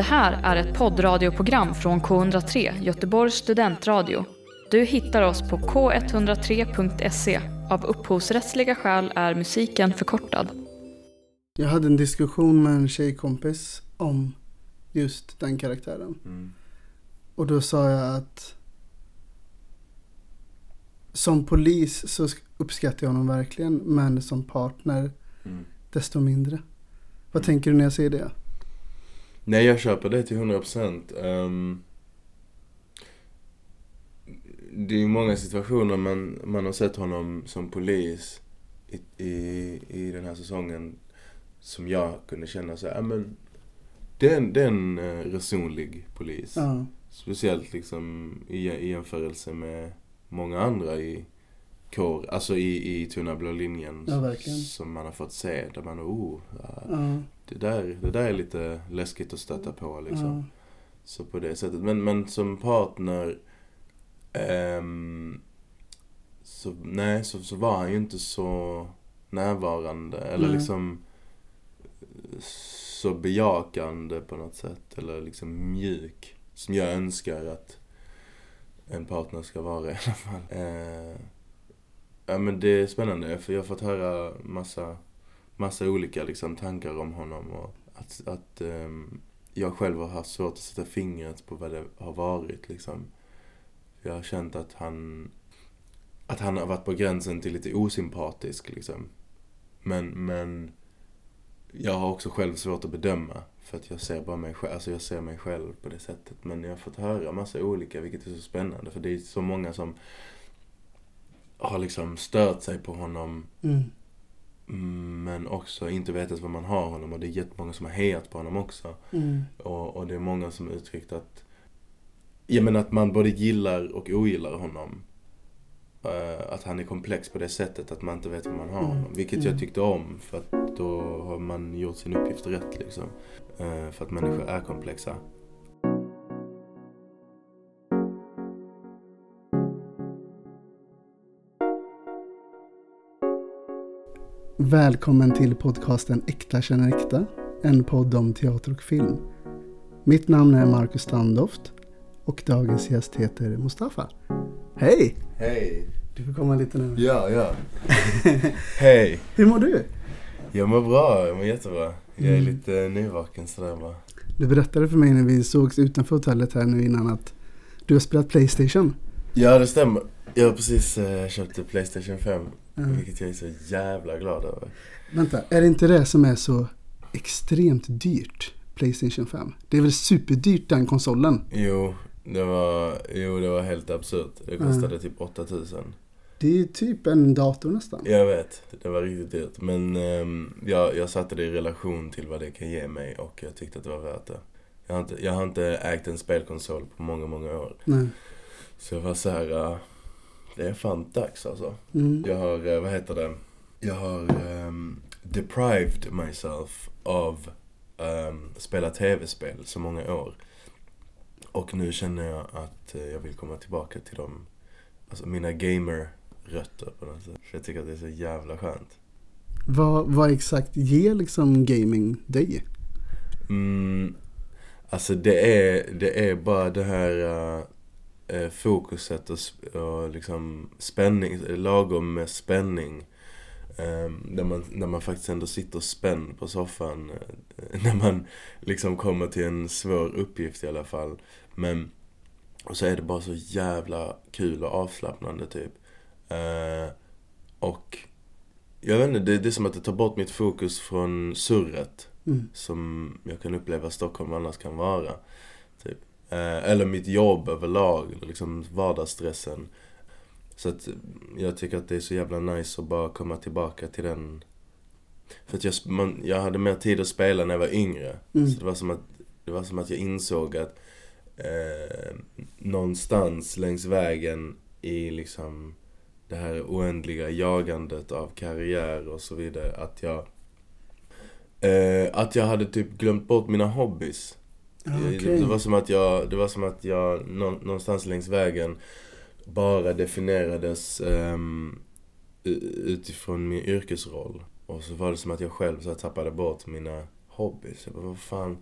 Det här är ett poddradioprogram från K103, Göteborgs studentradio. Du hittar oss på k103.se. Av upphovsrättsliga skäl är musiken förkortad. Jag hade en diskussion med en tjejkompis om just den karaktären. Mm. Och då sa jag att som polis så uppskattar jag honom verkligen. Men som partner Mm. desto mindre. Vad Mm. tänker du när jag säger det? Nej, jag köper det till 100%. Um, det är ju många situationer man, man har sett honom som polis i, i, i den här säsongen som jag kunde känna så här, ja men det är en, det är en eh, resonlig polis. Ja. Speciellt liksom i, i jämförelse med många andra i kår, alltså i, i tunna blå linjen. Ja. Som man har fått se, där man, oh, Ja. det där, det där är lite läskigt att stöta på liksom. Så på det sättet. Men, men som partner ehm, så, nej, så, så var han ju inte så närvarande eller Nej. liksom så bejakande på något sätt. Eller liksom mjuk. Som jag önskar att en partner ska vara i alla fall. Eh, ja men det är spännande för jag har fått höra massa, massa olika liksom tankar om honom och att, att um, jag själv har haft svårt att sätta fingret på vad det har varit liksom. Jag har känt att han, att han har varit på gränsen till lite osympatisk liksom. Men, men jag har också själv svårt att bedöma. För att jag ser bara mig själv, alltså jag ser mig själv på det sättet. Men jag har fått höra massa olika, vilket är så spännande. För det är så många som har liksom stört sig på honom Mm. Mm, Men också inte vetat vad man har honom och det är jättemånga som har hejat på honom också. Mm. Och, och det är många som uttryckt att, jag menar att man både gillar och ogillar honom. Eh, att han är komplex på det sättet att man inte vet vad man har Mm, honom. Vilket mm. jag tyckte om för att då har man gjort sin uppgift rätt liksom. Eh, för att människor är komplexa. Välkommen till podcasten Äkta känner äkta. En podd om teater och film. Mitt namn är Marcus Standoft och dagens gäst heter Mustafa. Hej! Hej! Du får komma lite närmare. Ja, ja. Hej! Hur mår du? Jag mår bra, jag mår jättebra. Jag är Mm. lite nyvaken sådär bara. Du berättade för mig när vi sågs utanför hotellet här nu innan att du har spelat Playstation. Ja, det stämmer. Jag har precis eh, köpt Playstation 5. Mm. Vilket jag är så jävla glad över. Vänta, är det inte det som är så extremt dyrt? Playstation 5. Det är väl superdyrt den konsolen? Jo, det var, jo, det var helt absurt. Det kostade typ 8000. Det är typ en dator nästan. Jag vet, det var riktigt dyrt. Men ehm, jag, jag satte det i relation till vad det kan ge mig och jag tyckte att det var värt det. Jag har inte, jag har inte ägt en spelkonsol på många, många år. Nej. Så jag var så här, eh, det är fan dags alltså. Mm. Jag har, eh, vad heter det? Jag har ehm, deprived myself av um, spela tv-spel så många år. Och nu känner jag att eh, jag vill komma tillbaka till dem. Alltså mina gamer-rötter på något sätt. För jag tycker att det är så jävla skönt. Vad, vad exakt ger liksom gaming dig? Mm, alltså det är, det är bara det här eh, fokuset och, och liksom spänning, lagom med spänning. Um, där, man, när man faktiskt ändå sitter spänd på soffan. eh, när man liksom kommer till en svår uppgift i alla fall. Men, och så är det bara så jävla kul och avslappnande typ. Eh, och jag vet inte, det, det är som att det tar bort mitt fokus från surret Mm. som jag kan uppleva Stockholm annars kan vara. Eh, eller mitt jobb överlag, eller liksom vardagsstressen. Så att jag tycker att det är så jävla nice att bara komma tillbaka till den. För att jag, man, jag hade mer tid att spela när jag var yngre. Mm. Så det var som att, det var som att jag insåg att eh, någonstans längs vägen i liksom det här oändliga jagandet av karriär och så vidare, att jag Eh, att jag hade typ glömt bort mina hobbys. Okej. det, det var som att jag, det var som att jag nå, någonstans längs vägen bara definierades ehm, u- utifrån min yrkesroll. Och så var det som att jag själv så tappade bort mina hobbys. Jag bara, vad fan,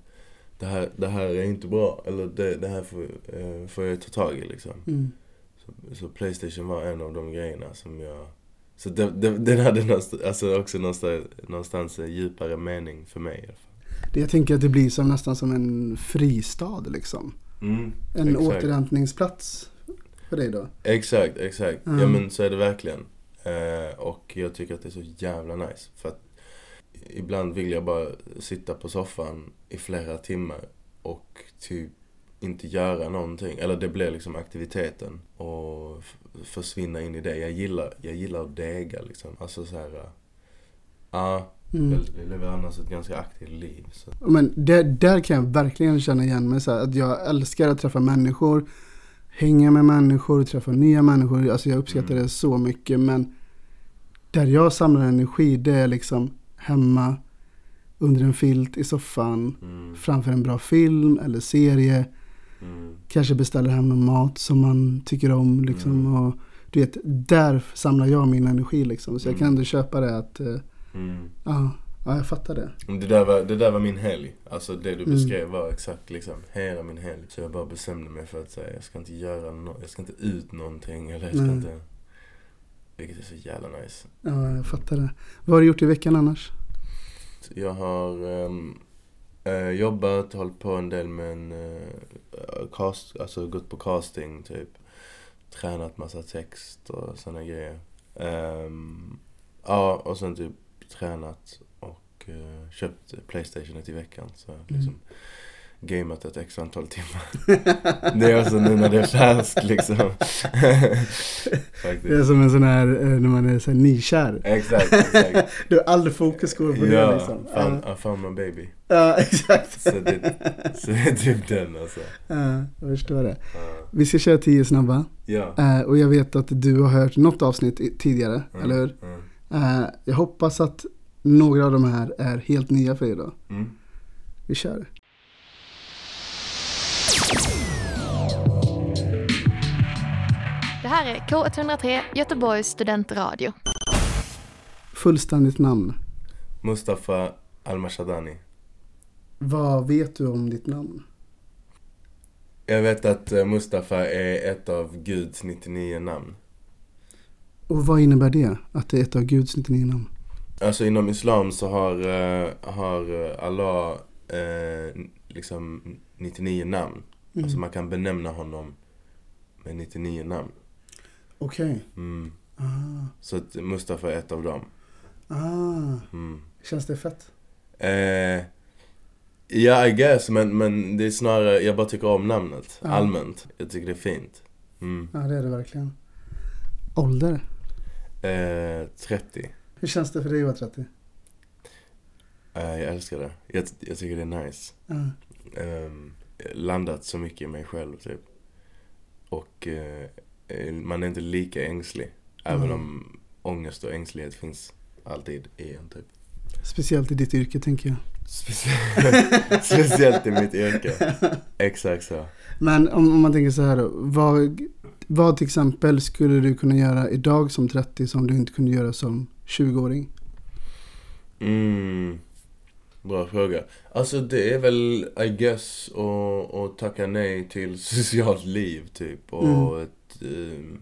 det här, det här är inte bra. Eller det, det här får, eh, får jag ta tag i liksom. Mm. Så, så Playstation var en av de grejerna som jag... Så det, det, den hade någonstans, alltså också någonstans, någonstans djupare mening för mig i alla fall. Det jag tänker att det blir som, nästan som en fristad liksom. Mm, En exakt. återhämtningsplats för dig då. Exakt, exakt. Mm. Ja men så är det verkligen. Eh, och jag tycker att det är så jävla nice. För att ibland vill jag bara sitta på soffan i flera timmar och typ inte göra någonting. Eller det blir liksom aktiviteten och försvinna in i det. Jag gillar, jag gillar att dega liksom. Alltså så här. Ja, ah, Mm. jag, lever annars ett ganska aktivt liv. Så. Men där, där kan jag verkligen känna igen mig så här, att jag älskar att träffa människor, hänga med människor, träffa nya människor. Alltså jag uppskattar Mm. det så mycket men där jag samlar energi det är liksom hemma under en filt i soffan Mm, framför en bra film eller serie. mm, Kanske beställer hem någon mat som man tycker om liksom. Mm. Och, du vet, där samlar jag min energi liksom. Så jag kan Mm. ändå köpa det att, eh, mm. ja, ja jag fattar det. Det där, var, det där var min helg. Alltså det du Mm. beskrev var exakt liksom hela min helg. Så jag bara bestämde mig för att säga, jag ska inte göra no- jag ska inte ut någonting eller jag ska Nej. inte... Vilket är så jävla nice. Ja, jag fattar det. Vad har du gjort i veckan annars? Jag har ehm, eh, jobbat, hållit på en del med en eh, cast, alltså gått på casting typ. Tränat massa text och såna grejer. Ehm, ja, och sen typ tränat och eh, köpt Playstationet i veckan. Så liksom gameat ett x antal timmar. det är också nu när det är färskt liksom. Det är som en sån här, eh, när man är så här nykär. Exakt, exakt. Du, all fokus går på det Ja, liksom. found, Ja, I found my baby. Ja, exakt. Så det, så det är typ den alltså. Ja, jag förstår det. Vi ska köra tio snabba. Ja. Eh, och jag vet att du har hört något avsnitt tidigare, Mm, eller hur? Mm. Eh, jag hoppas att några av de här är helt nya för er då. Mm. Vi kör. Det här är K103 Göteborgs studentradio. Fullständigt namn. Mustafa Almashadani. Vad vet du om ditt namn? Jag vet att eh, Mustafa är ett av Guds 99 namn. Och vad innebär det? Att det är ett av Guds 99 namn? Alltså inom Islam så har, eh, har Allah eh, liksom 99 namn. Mm. Alltså man kan benämna honom med 99 namn. Okej. Mm. Ah. Så att Mustafa är ett av dem. Ah. Mm. Känns det fett? Eh, ja, I guess, men, men det är snarare, jag bara tycker om namnet. Ja. Allmänt. Jag tycker det är fint. Mm. Ja, det är det verkligen. Ålder? Eh, 30. Hur känns det för dig att vara 30? Eh, jag älskar det. Jag, jag tycker det är nice. Ja. Ehm, landat så mycket i mig själv typ. Och eh, eh, man är inte lika ängslig. Även Mm. om ångest och ängslighet finns alltid i en typ. Speciellt i ditt yrke tänker jag. Speciellt, speciellt i mitt yrke. Exakt så. Men om, om man tänker så här då. Vad, vad till exempel skulle du kunna göra idag som 30 som du inte kunde göra som 20-åring? Mm. Bra fråga. Alltså det är väl, I guess, att att tacka nej till socialt liv typ. Och Mm. ett, ehm,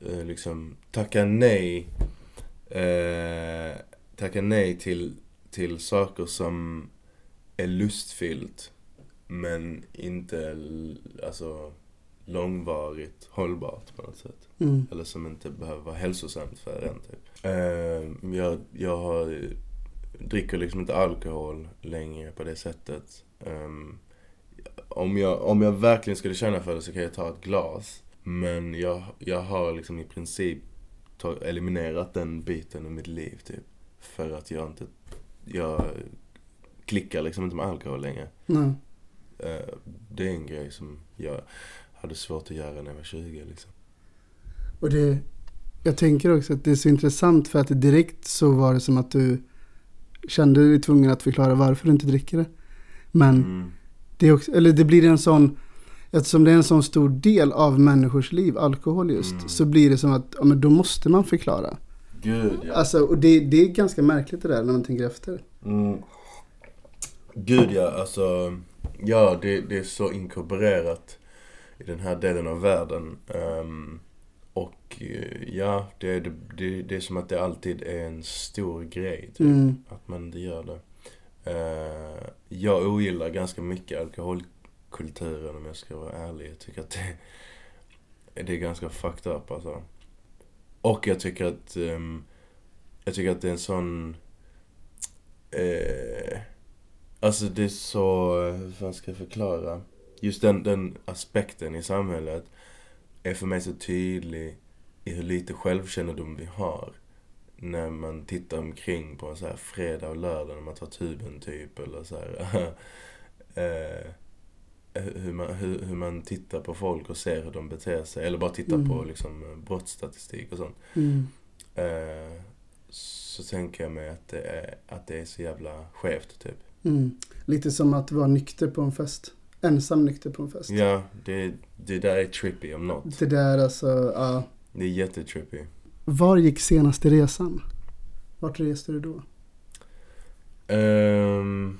eh, liksom, tacka nej. Eh, tacka nej till, till saker som är lustfyllt. Men inte, alltså, långvarigt hållbart på något sätt. Mm. Eller som inte behöver vara hälsosamt för en typ. Eh, jag, jag har, dricker liksom inte alkohol längre på det sättet. Ehm, om, jag, om jag verkligen skulle känna för det så kan jag ta ett glas. Men jag, jag har liksom i princip ta, eliminerat den biten i mitt liv typ. För att jag inte, jag klickar liksom inte med alkohol längre. Nej. Eh, det är en grej som jag hade svårt att göra när jag var 20 liksom. Och det, jag tänker också att det är så intressant för att direkt så var det som att du kände dig tvungen att förklara varför du inte dricker det. Men Mm. det, är också, eller det blir en sån, eftersom det är en sån stor del av människors liv, alkohol just, Mm. så blir det som att ja, men då måste man förklara. Gud ja. Alltså, och det, det är ganska märkligt det där när man tänker efter. Mm. Gud ja, alltså. Ja, det, det är så inkorporerat i den här delen av världen. Ehm, och eh, ja, det, det, det, är som att det alltid är en stor grej. Typ, Mm. Att man inte gör det. Eh, jag ogillar ganska mycket alkoholkulturen om jag ska vara ärlig. Jag tycker att det, det är ganska fucked up alltså. Och jag tycker att ehm, jag tycker att det är en sån eh, Alltså det är så, hur fan ska jag förklara? Just den, den aspekten i samhället är för mig så tydlig i hur lite självkännedom vi har. När man tittar omkring på en så här fredag och lördag när man tar tuben typ eller så här. eh, hur, man, hur, hur man tittar på folk och ser hur de beter sig. Eller bara tittar Mm. på liksom brottsstatistik och sånt. Mm. Eh, så tänker jag mig att det är, att det är så jävla skevt typ. Mm. Lite som att vara nykter på en fest. Ensam nykter på en fest. Ja, det, det där är trippy om något. Det där alltså, ja. Det är jättetrippy. Var gick senaste resan? Vart reste du då? Um,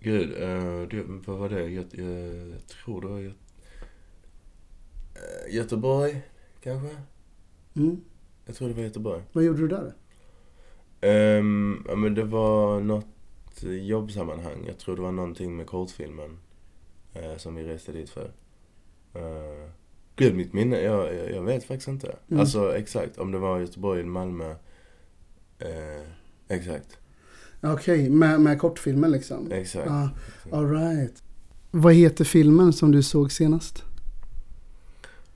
gud, uh, det, vad var det? Jag, jag, jag tror det var Gö, uh, Göteborg, kanske? Mm. Jag tror det var Göteborg. Vad gjorde du där? Um, ja, men det var något jobbsammanhang. Jag tror det var någonting med kortfilmen eh, som vi reste dit för. Uh, gud, mitt minne, jag, jag, jag vet faktiskt inte. Mm. Alltså exakt, om det var Göteborg eller Malmö. Eh, exakt, Okej, med, med kortfilmen liksom? exakt. Ja, all right. Vad heter filmen som du såg senast?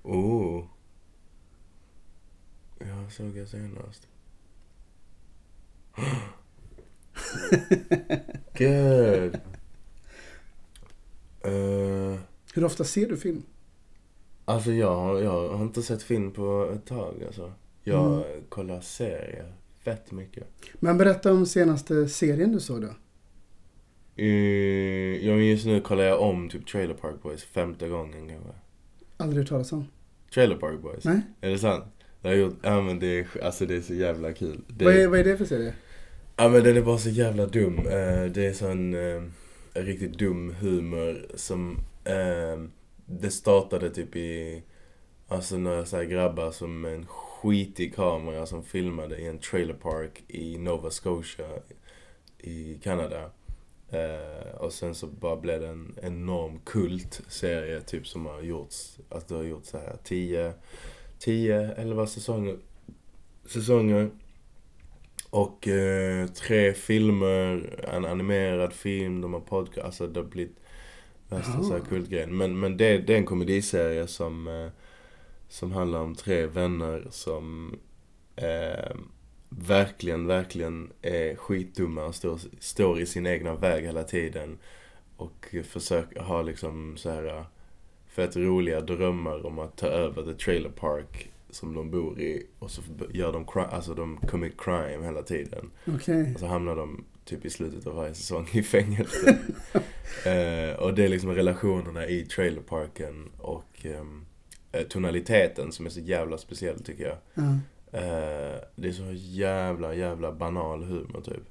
Oh. Jag såg jag senast. Gud. Uh, Hur ofta ser du film? alltså jag, har- jag har inte sett film på ett tag alltså. Jag Mm. kollar serier fett mycket. Men berätta om senaste serien du såg då. Uh, ja, men just nu kollar jag om typ Trailer Park Boys femte gången kanske. Aldrig hört talas om. Trailer Park Boys. Nej? Är det sant? Det har jag gjort, ja men det är, alltså det är så jävla kul. Det, Vad, är, vad är det för serie? Ja men den är bara så jävla dum. Eh, det är sån eh, riktigt dum humor som... Ehm, det startade typ i... Alltså några så här grabbar som med en skitig kamera som filmade i en trailer park i Nova Scotia i Kanada. Uh, och sen så bara blev det en enorm kultserie typ som har gjorts, att det har gjorts så här 10, 10, 11 säsonger. Säsonger. Och eh, tre filmer, en animerad film, de har podcast, alltså det har blivit värsta Jaha. så här kultgrejen. Men, men det, det är en komediserie som, eh, som handlar om tre vänner som eh, verkligen, verkligen är skitdumma och står, står i sin egna väg hela tiden. Och försöker ha liksom så här eh, fett roliga drömmar om att ta över the trailer park som de bor i. Och så gör de, cri- alltså de commit crime hela tiden. Okej. Och så hamnar de typ i slutet av varje säsong i fängelse. eh, och det är liksom relationerna i trailerparken och ehm, eh, tonaliteten som är så jävla speciell tycker jag. Ja. Eh, det är så jävla, jävla banal humor typ.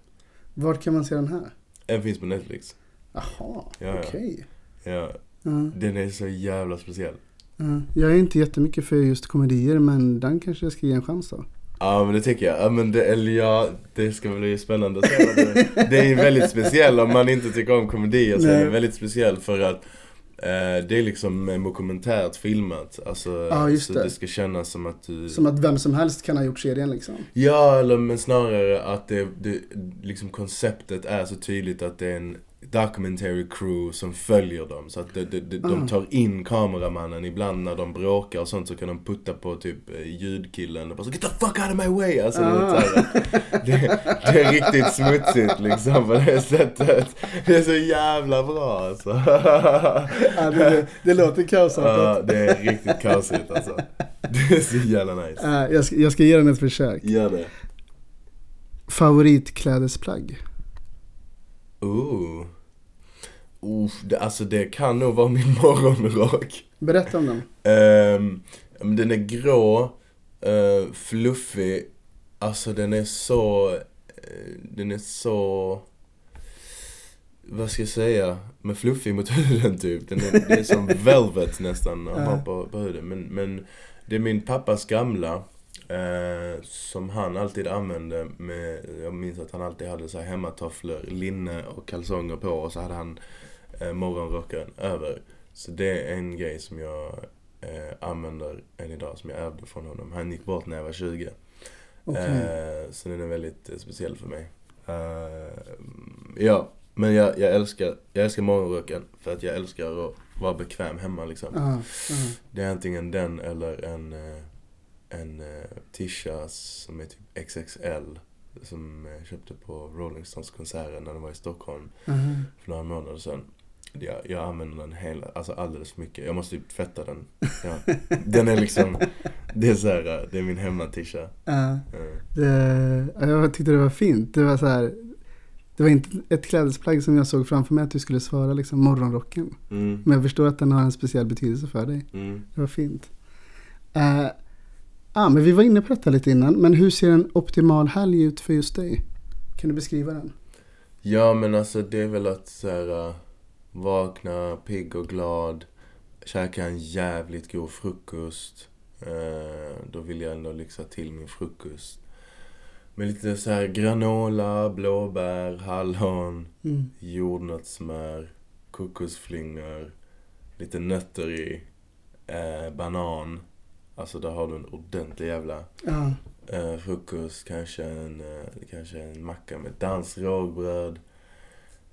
Vart kan man se den här? Den finns på Netflix. Jaha, Ja, ja. okej. Ja, Ja, den är så jävla speciell. Ja. Jag är inte jättemycket för just komedier men den kanske jag ska ge en chans då. Ja men det tycker jag. Ja, men det, eller ja, det ska bli spännande att se. Det, det är väldigt speciell om man inte tycker om komedier så är Nej. det väldigt speciell för att eh, det är liksom dokumentärt filmat. Alltså, Ja, just så det. det ska kännas som att du... Som att vem som helst kan ha gjort serien liksom. Ja, eller men snarare att det, det, liksom konceptet är så tydligt att det är en documentary crew som följer dem. Så att det, det, Ah. de tar in kameramannen ibland när de bråkar och sånt så kan de putta på typ eh, ljudkillen och bara så Get the fuck out of my way! Alltså, Ah. det, det, det är riktigt smutsigt liksom på det sättet. Det är så jävla bra alltså. Ja, det, det låter Ja, kaosartat. det är riktigt kaosigt alltså. Det är så jävla nice. Ja, jag, ska, jag ska ge den ett försök. Gör det. Favoritklädesplagg? Ooh. Uff, det, alltså det kan nog vara min morgonrock. Berätta om den. Men den är grå, uh, fluffig, alltså den är så, eh, den är så, vad ska jag säga, med fluffig mot huden typ. Den är, det är som velvet nästan ha på, på huden. Men, men det är min pappas gamla. Eh, som han alltid använde med, jag minns att han alltid hade så här hemmatofflor, linne och kalsonger på och så hade han eh, morgonrocken över. Så det är en grej som jag eh, använder än idag, som jag ärvde från honom. Han gick bort när jag var 20. Okej. Eh, så den är väldigt eh, speciell för mig. Eh, ja, men jag, jag, älskar, jag älskar morgonrocken för att jag älskar att vara bekväm hemma liksom. Ja, ja. Det är antingen den eller en, en uh, tisha som är typ XXL. Som jag köpte på Rolling Stones konserten när de var i Stockholm Aha. för några månader sedan. Jag, jag använder den hela, alltså alldeles för mycket. Jag måste typ tvätta den. Ja. Den är liksom, det är så här, eh, det är min hemmatisha. Ja. Det, ja, jag tyckte det var fint. Det var så här. Det var inte ett klädesplagg som jag såg framför mig att du skulle svara liksom morgonrocken. mm, Men jag förstår att den har en speciell betydelse för dig. mm. Det var fint. Uh, ah, men vi var inne på detta lite innan. Men hur ser en optimal helg ut för just dig? Kan du beskriva den? Ja men alltså det är väl att så här, äh, vakna pigg och glad, käka en jävligt god frukost. Eh, då vill jag ändå lyxa till min frukost. Med lite så här granola, blåbär, hallon, Mm. jordnötssmör, kokosflingor, lite nötter i, eh, banan. Alltså där har du en ordentlig jävla Ja. Eh, frukost, kanske en, eh, kanske en macka med danskt rågbröd.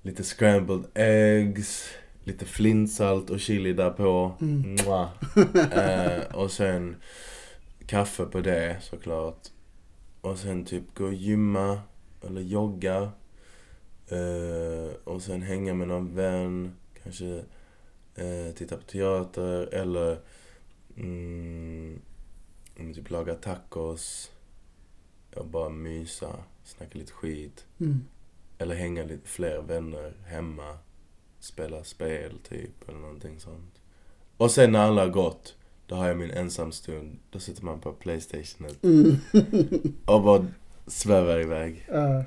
Lite scrambled eggs. Lite flintsalt och chili där på. Mm. Eh, och sen kaffe på det såklart. Och sen typ gå och gymma eller jogga. Eh, och sen hänga med någon vän. Kanske eh, titta på teater eller mm, typ laga tacos. Och bara mysa, snacka lite skit. Mm. Eller hänga lite fler vänner hemma. Spela spel typ, eller någonting sånt. Och sen när alla har gått, då har jag min ensamstund. Då sitter man på Playstationet Mm. och bara svävar iväg. Ja.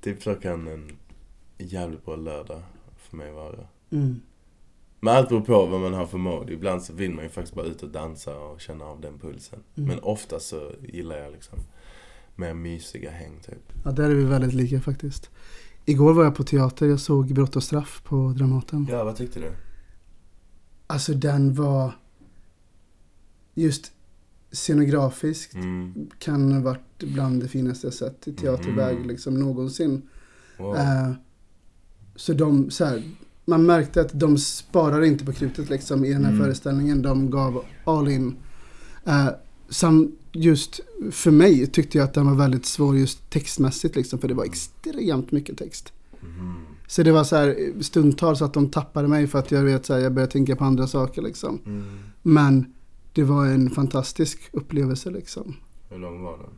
Typ så kan en jävligt bra lördag för mig vara. Mm. Men allt beror på vad man har för mode. Ibland så vill man ju faktiskt bara ut och dansa och känna av den pulsen. Mm. Men ofta så gillar jag liksom mer mysiga häng typ. ja, där är vi väldigt lika faktiskt. Igår var jag på teater. Jag såg Brott och straff på Dramaten. Ja, vad tyckte du? Alltså den var just scenografiskt Mm. kan ha varit bland det finaste jag sett i teaterväg Mhm. liksom någonsin. Wow. Eh, så de, så här, man märkte att de sparar inte på krutet liksom i den här Mm. föreställningen. De gav all in. Eh, sam, just för mig tyckte jag att den var väldigt svår just textmässigt liksom. För det var extremt mycket text. Mhm. Så det var så här stundtals att de tappade mig för att jag vet så här, jag började tänka på andra saker liksom. Mm. Men det var en fantastisk upplevelse liksom. Hur lång var den?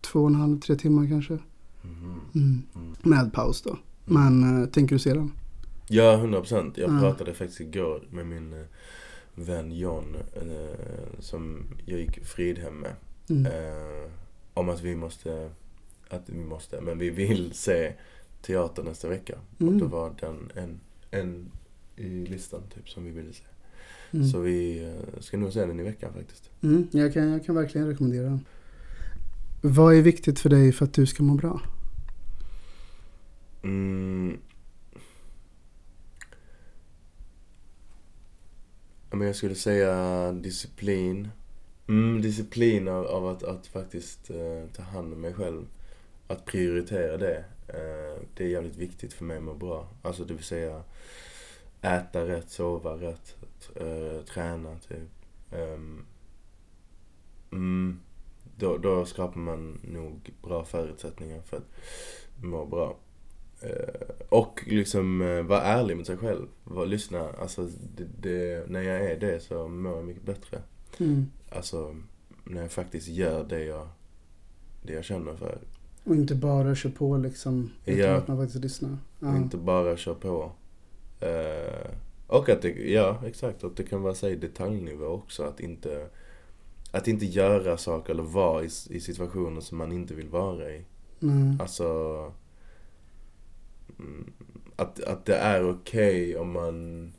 Två och en halv, tre timmar kanske. Mhm. Mm. Mm. Med paus då. Men eh, tänker du se den? Ja, 100 procent. Jag Ja. pratade faktiskt igår med min eh, vän John, eh, som jag gick Fridhem med. Mm. Om att vi måste, att vi måste, men vi vill se teater nästa vecka. Mm. Och då var den en, en i listan typ som vi ville se. Mm. Så vi ska nog se den i veckan faktiskt. Mm, jag, kan, jag kan verkligen rekommendera den. Vad är viktigt för dig för att du ska må bra? Mm. Men jag skulle säga disciplin. Mm, disciplin av, av att, att faktiskt eh, ta hand om mig själv. Att prioritera det. Eh, det är jävligt viktigt för mig att må bra. Alltså det vill säga äta rätt, sova rätt, eh, träna typ. Ehm, mm, då, då skapar man nog bra förutsättningar för att må bra. Eh, och liksom eh, vara ärlig med sig själv. Var, lyssna. Alltså, det, det, när jag är det så mår jag mycket bättre. Mm. Alltså, när jag faktiskt gör det jag, det jag känner för. Och inte bara kör på liksom. Utan Ja. att man faktiskt lyssnar. Ja. Inte bara kör på. Eh, och att det, ja exakt, att det kan vara så i detaljnivå också. Att inte, att inte göra saker eller vara i, i situationer som man inte vill vara i. Nej. Alltså... Att, att det är okej om man...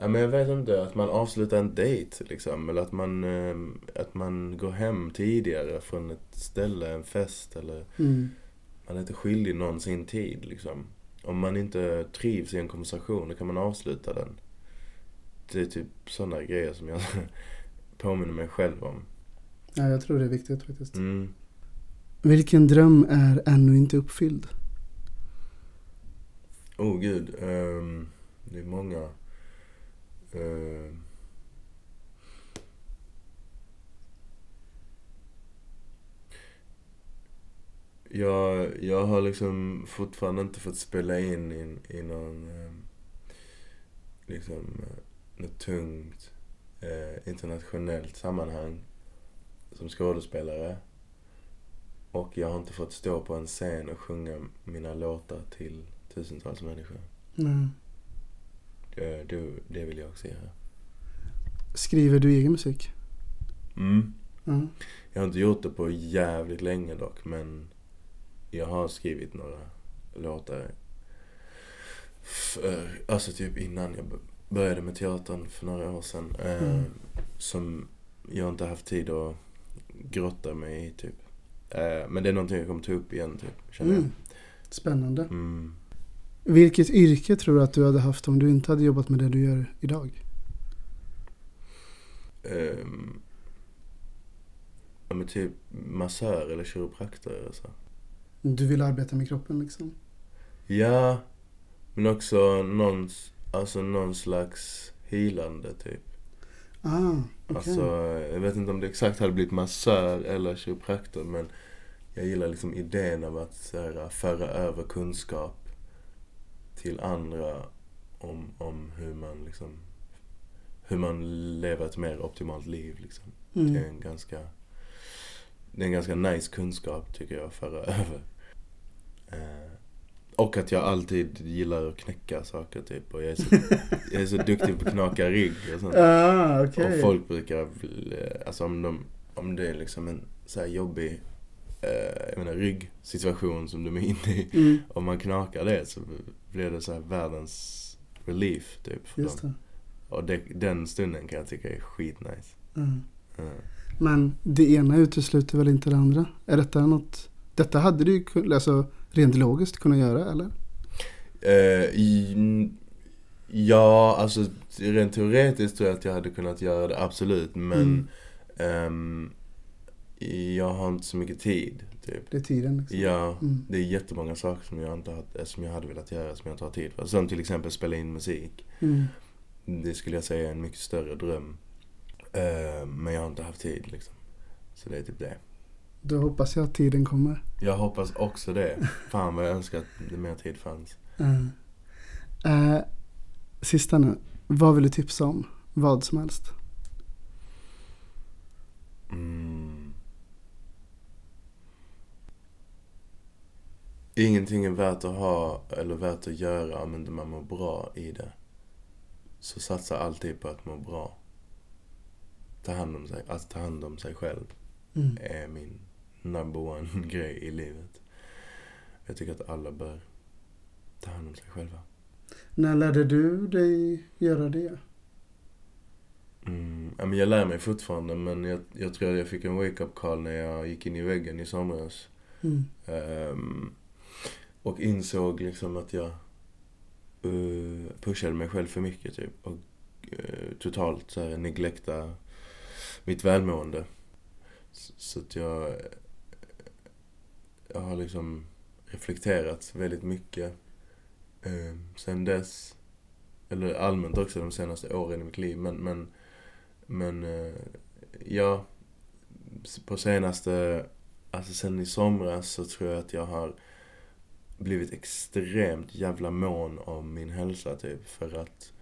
Ja, men jag vet inte, att man avslutar en dejt liksom. Eller att man, eh, att man går hem tidigare från ett ställe, en fest eller... Mm. Man är inte skyldig någon sin tid liksom. Om man inte trivs i en konversation, då kan man avsluta den. Det är typ sådana grejer som jag påminner mig själv om. Ja, jag tror det är viktigt faktiskt. Mm. Vilken dröm är ännu inte uppfylld? Oh gud. Um, det är många. Ehm. jag, jag har liksom fortfarande inte fått spela in i, i någon ehm, liksom något tungt eh, internationellt sammanhang som skådespelare. Och jag har inte fått stå på en scen och sjunga mina låtar till tusentals människor. Nej. Det, det, det vill jag också göra. Skriver du egen musik? Mm. Ja. Jag har inte gjort det på jävligt länge dock, men jag har skrivit några låtar. För, alltså typ innan jag började med teatern för några år sedan. Eh, Mm. Som jag inte haft tid att grotta mig i typ. Eh, men det är någonting jag kommer ta upp igen typ, känner Mm. Spännande. jag. Mm. Vilket yrke tror du att du hade haft om du inte hade jobbat med det du gör idag? Ehm, ja men typ massör eller kiropraktor alltså. Du vill arbeta med kroppen liksom? Ja, men också någon, alltså någon slags healande typ. Ah, okej. Alltså, jag vet inte om det exakt hade blivit massör eller kiropraktor men jag gillar liksom idén av att här, föra över kunskap till andra om, om hur man liksom hur man lever ett mer optimalt liv liksom. Det är Mm. en ganska det är en ganska nice kunskap tycker jag att föra över. Eh, och att jag alltid gillar att knäcka saker typ. Och jag är så, jag är så duktig på att knaka rygg och sånt. Ah, okej. Och folk brukar, eh, alltså om, de, om det är liksom en så här jobbig jag menar, ryggsituation som de är inne i. Mm, Om man knakar det så blir det så här världens relief typ för just dem. det. Och det, den stunden kan jag tycka är skitnice. Mm. Mm. Men det ena utesluter väl inte det andra? Är detta något... Detta hade du ju alltså, rent logiskt kunnat göra, eller? Eh, i, ja, alltså rent teoretiskt tror jag att jag hade kunnat göra det, absolut. Men Mm. ehm, jag har inte så mycket tid, typ. Det är tiden liksom. Ja, Mm. det är jättemånga saker som jag, inte har, som jag hade velat göra som jag inte har tid för. Som till exempel spela in musik. Mm. Det skulle jag säga är en mycket större dröm. Eh, men jag har inte haft tid liksom. Så det är typ det. Då hoppas jag att tiden kommer. Jag hoppas också det. Fan vad jag önskar att det mer tid fanns. Uh. Uh, sista nu. Vad vill du tipsa om? Vad som helst. Mm. Ingenting är värt att ha eller värt att göra om inte man mår bra i det. Så satsa alltid på att må bra. Ta hand om sig, att ta hand om sig själv Mm. är min number one grej i livet. Jag tycker att alla bör ta hand om sig själva. När lärde du dig göra det? Mm, men jag lär mig fortfarande men jag, jag tror att jag fick en wake-up call när jag gick in i väggen i somras. Mm. Ehm, och insåg liksom att jag uh, pushade mig själv för mycket typ. Och uh, totalt så här neglekta mitt välmående. Så, så att jag, jag har liksom reflekterat väldigt mycket uh, sen dess. Eller allmänt också de senaste åren i mitt liv. Men, men, men uh, ja, på senaste Alltså sen i somras så tror jag att jag har blivit extremt jävla mån om min hälsa typ. För att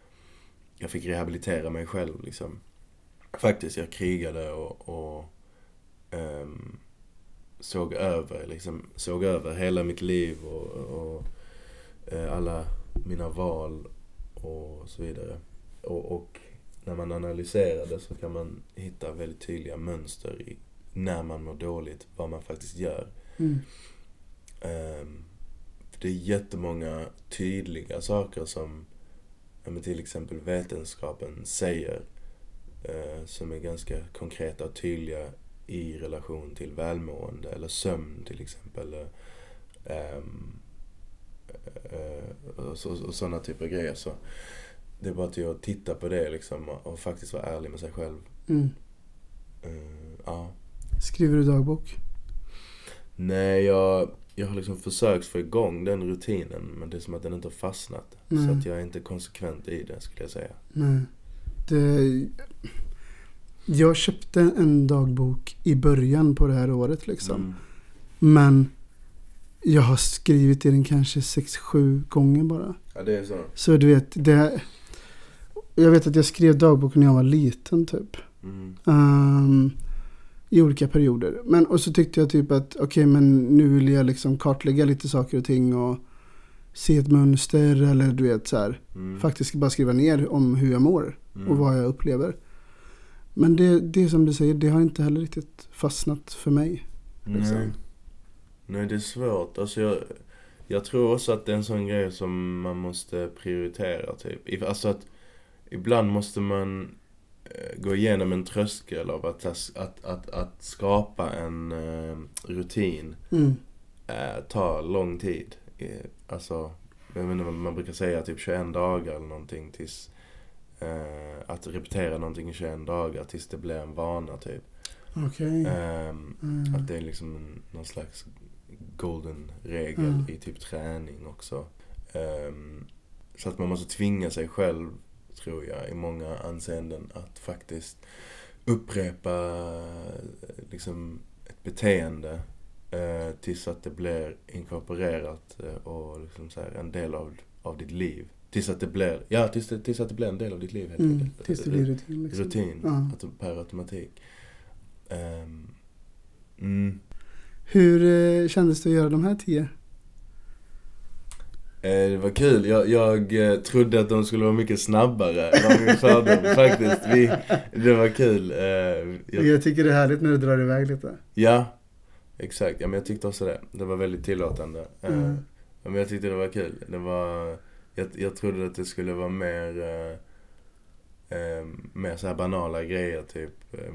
jag fick rehabilitera mig själv liksom. Faktiskt, jag krigade och, och ehm, såg över liksom, såg över hela mitt liv och, och eh, alla mina val och så vidare. Och, och när man analyserar det så kan man hitta väldigt tydliga mönster i när man mår dåligt, vad man faktiskt gör. Mm. Ehm, det är jättemånga tydliga saker som men till exempel vetenskapen säger eh, som är ganska konkreta och tydliga i relation till välmående eller sömn till exempel. Eh, eh, och, så, och sådana typer av grejer. Så det är bara till att titta på det liksom och, faktiskt vara ärlig med sig själv. Mm. Ja. Skriver du dagbok? Nej, jag, jag har liksom försökt få igång den rutinen men det är som att den inte har fastnat. Nej. Så att jag är inte konsekvent i det skulle jag säga. Nej. Det, jag köpte en dagbok i början på det här året liksom. Mm. Men jag har skrivit i den kanske 6-7 gånger bara. Ja, det är så. Så du vet, det... Jag vet att jag skrev dagbok när jag var liten typ. Mm. Ehm, I olika perioder. Men och så tyckte jag typ att okej men nu vill jag liksom kartlägga lite saker och ting och se ett mönster eller du vet så här. Mm. Faktiskt bara skriva ner om hur jag mår Mm. och vad jag upplever. Men det, det som du säger, det har inte heller riktigt fastnat för mig. liksom. Nej. Nej, det är svårt. Alltså jag, jag tror också att det är en sån grej som man måste prioritera typ. Alltså att ibland måste man gå igenom en tröskel av att, att, att, att skapa en eh, rutin Mm. eh, tar lång tid. Eh, alltså, jag vad man brukar säga typ 21 dagar eller någonting tills eh, att repetera någonting i 21 dagar tills det blir en vana typ. Okej. Ehm, Mm. att det är liksom någon slags golden regel Mm. i typ träning också. Ehm, så att man måste tvinga sig själv, tror jag, i många anseenden att faktiskt upprepa liksom ett beteende eh, tills att det blir inkorporerat eh, och liksom så här, en del av, av ditt liv. Tills att det blir, ja tills, det, tills att det blir en del av ditt liv helt Mm. enkelt. Tills det blir rutin liksom. Rutin, Ja. att, per automatik. Ehm, mm. Hur eh, kändes det att göra de här tio? Eh, Det var kul. Jag, jag eh, trodde att de skulle vara mycket snabbare. Det var min fördom faktiskt. Vi, det var kul. Eh, Jag, Jag tycker det är härligt när du drar iväg lite. ja, exakt. Ja, men jag tyckte också det. Det var väldigt tillåtande. Eh, Mm. ja, Men jag tyckte det var kul. Det var, jag, jag trodde att det skulle vara mer, eh, eh, mer så banala grejer typ. Eh,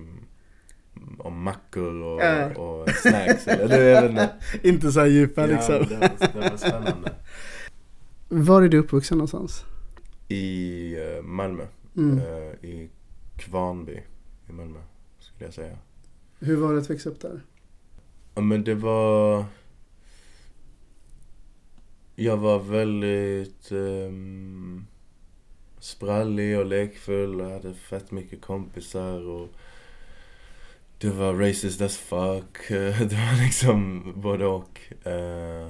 om mackor och, Ja. och snacks. Eller, det, jag vet inte. Inte så här djupa Ja, liksom. det, var, det var spännande. Var är du uppvuxen någonstans? I eh, Malmö. Mm. Eh, I Kvarnby i Malmö, skulle jag säga. Hur var det att växa upp där? Ja men det var... Jag var väldigt um, sprallig och lekfull och hade fett mycket kompisar och det var racist as fuck. Det var liksom både och. Uh, uh,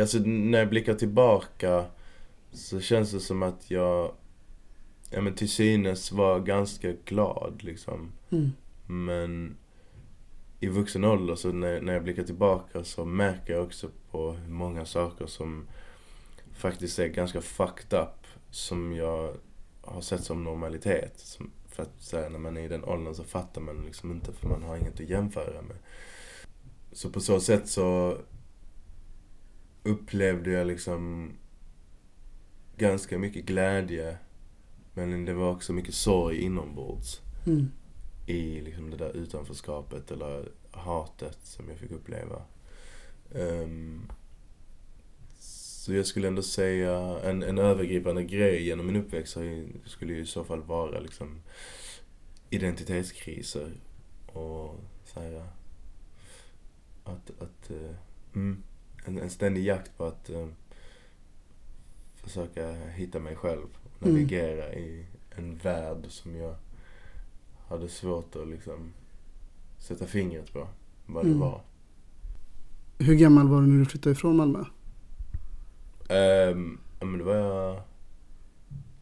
alltså när jag blickar tillbaka så känns det som att jag, ja men till synes var ganska glad liksom. Mm. Men i vuxen ålder så när, när jag blickar tillbaka så märker jag också på hur många saker som faktiskt är ganska fucked up som jag har sett som normalitet. Som, för att så här, när man är i den åldern så fattar man liksom inte för man har inget att jämföra med. Så på så sätt så upplevde jag liksom ganska mycket glädje men det var också mycket sorg inombords Mm. i liksom det där utanförskapet eller hatet som jag fick uppleva. Ehm, så jag skulle ändå säga en, en övergripande grej genom min uppväxt skulle ju i så fall vara liksom identitetskriser och så här, att, att eh, mm, en, en ständig jakt på att eh, försöka hitta mig själv och Mm. navigera i en värld som jag hade svårt att liksom sätta fingret på vad det Mm. var. Hur gammal var du när du flyttade ifrån Malmö? Ja men det var jag...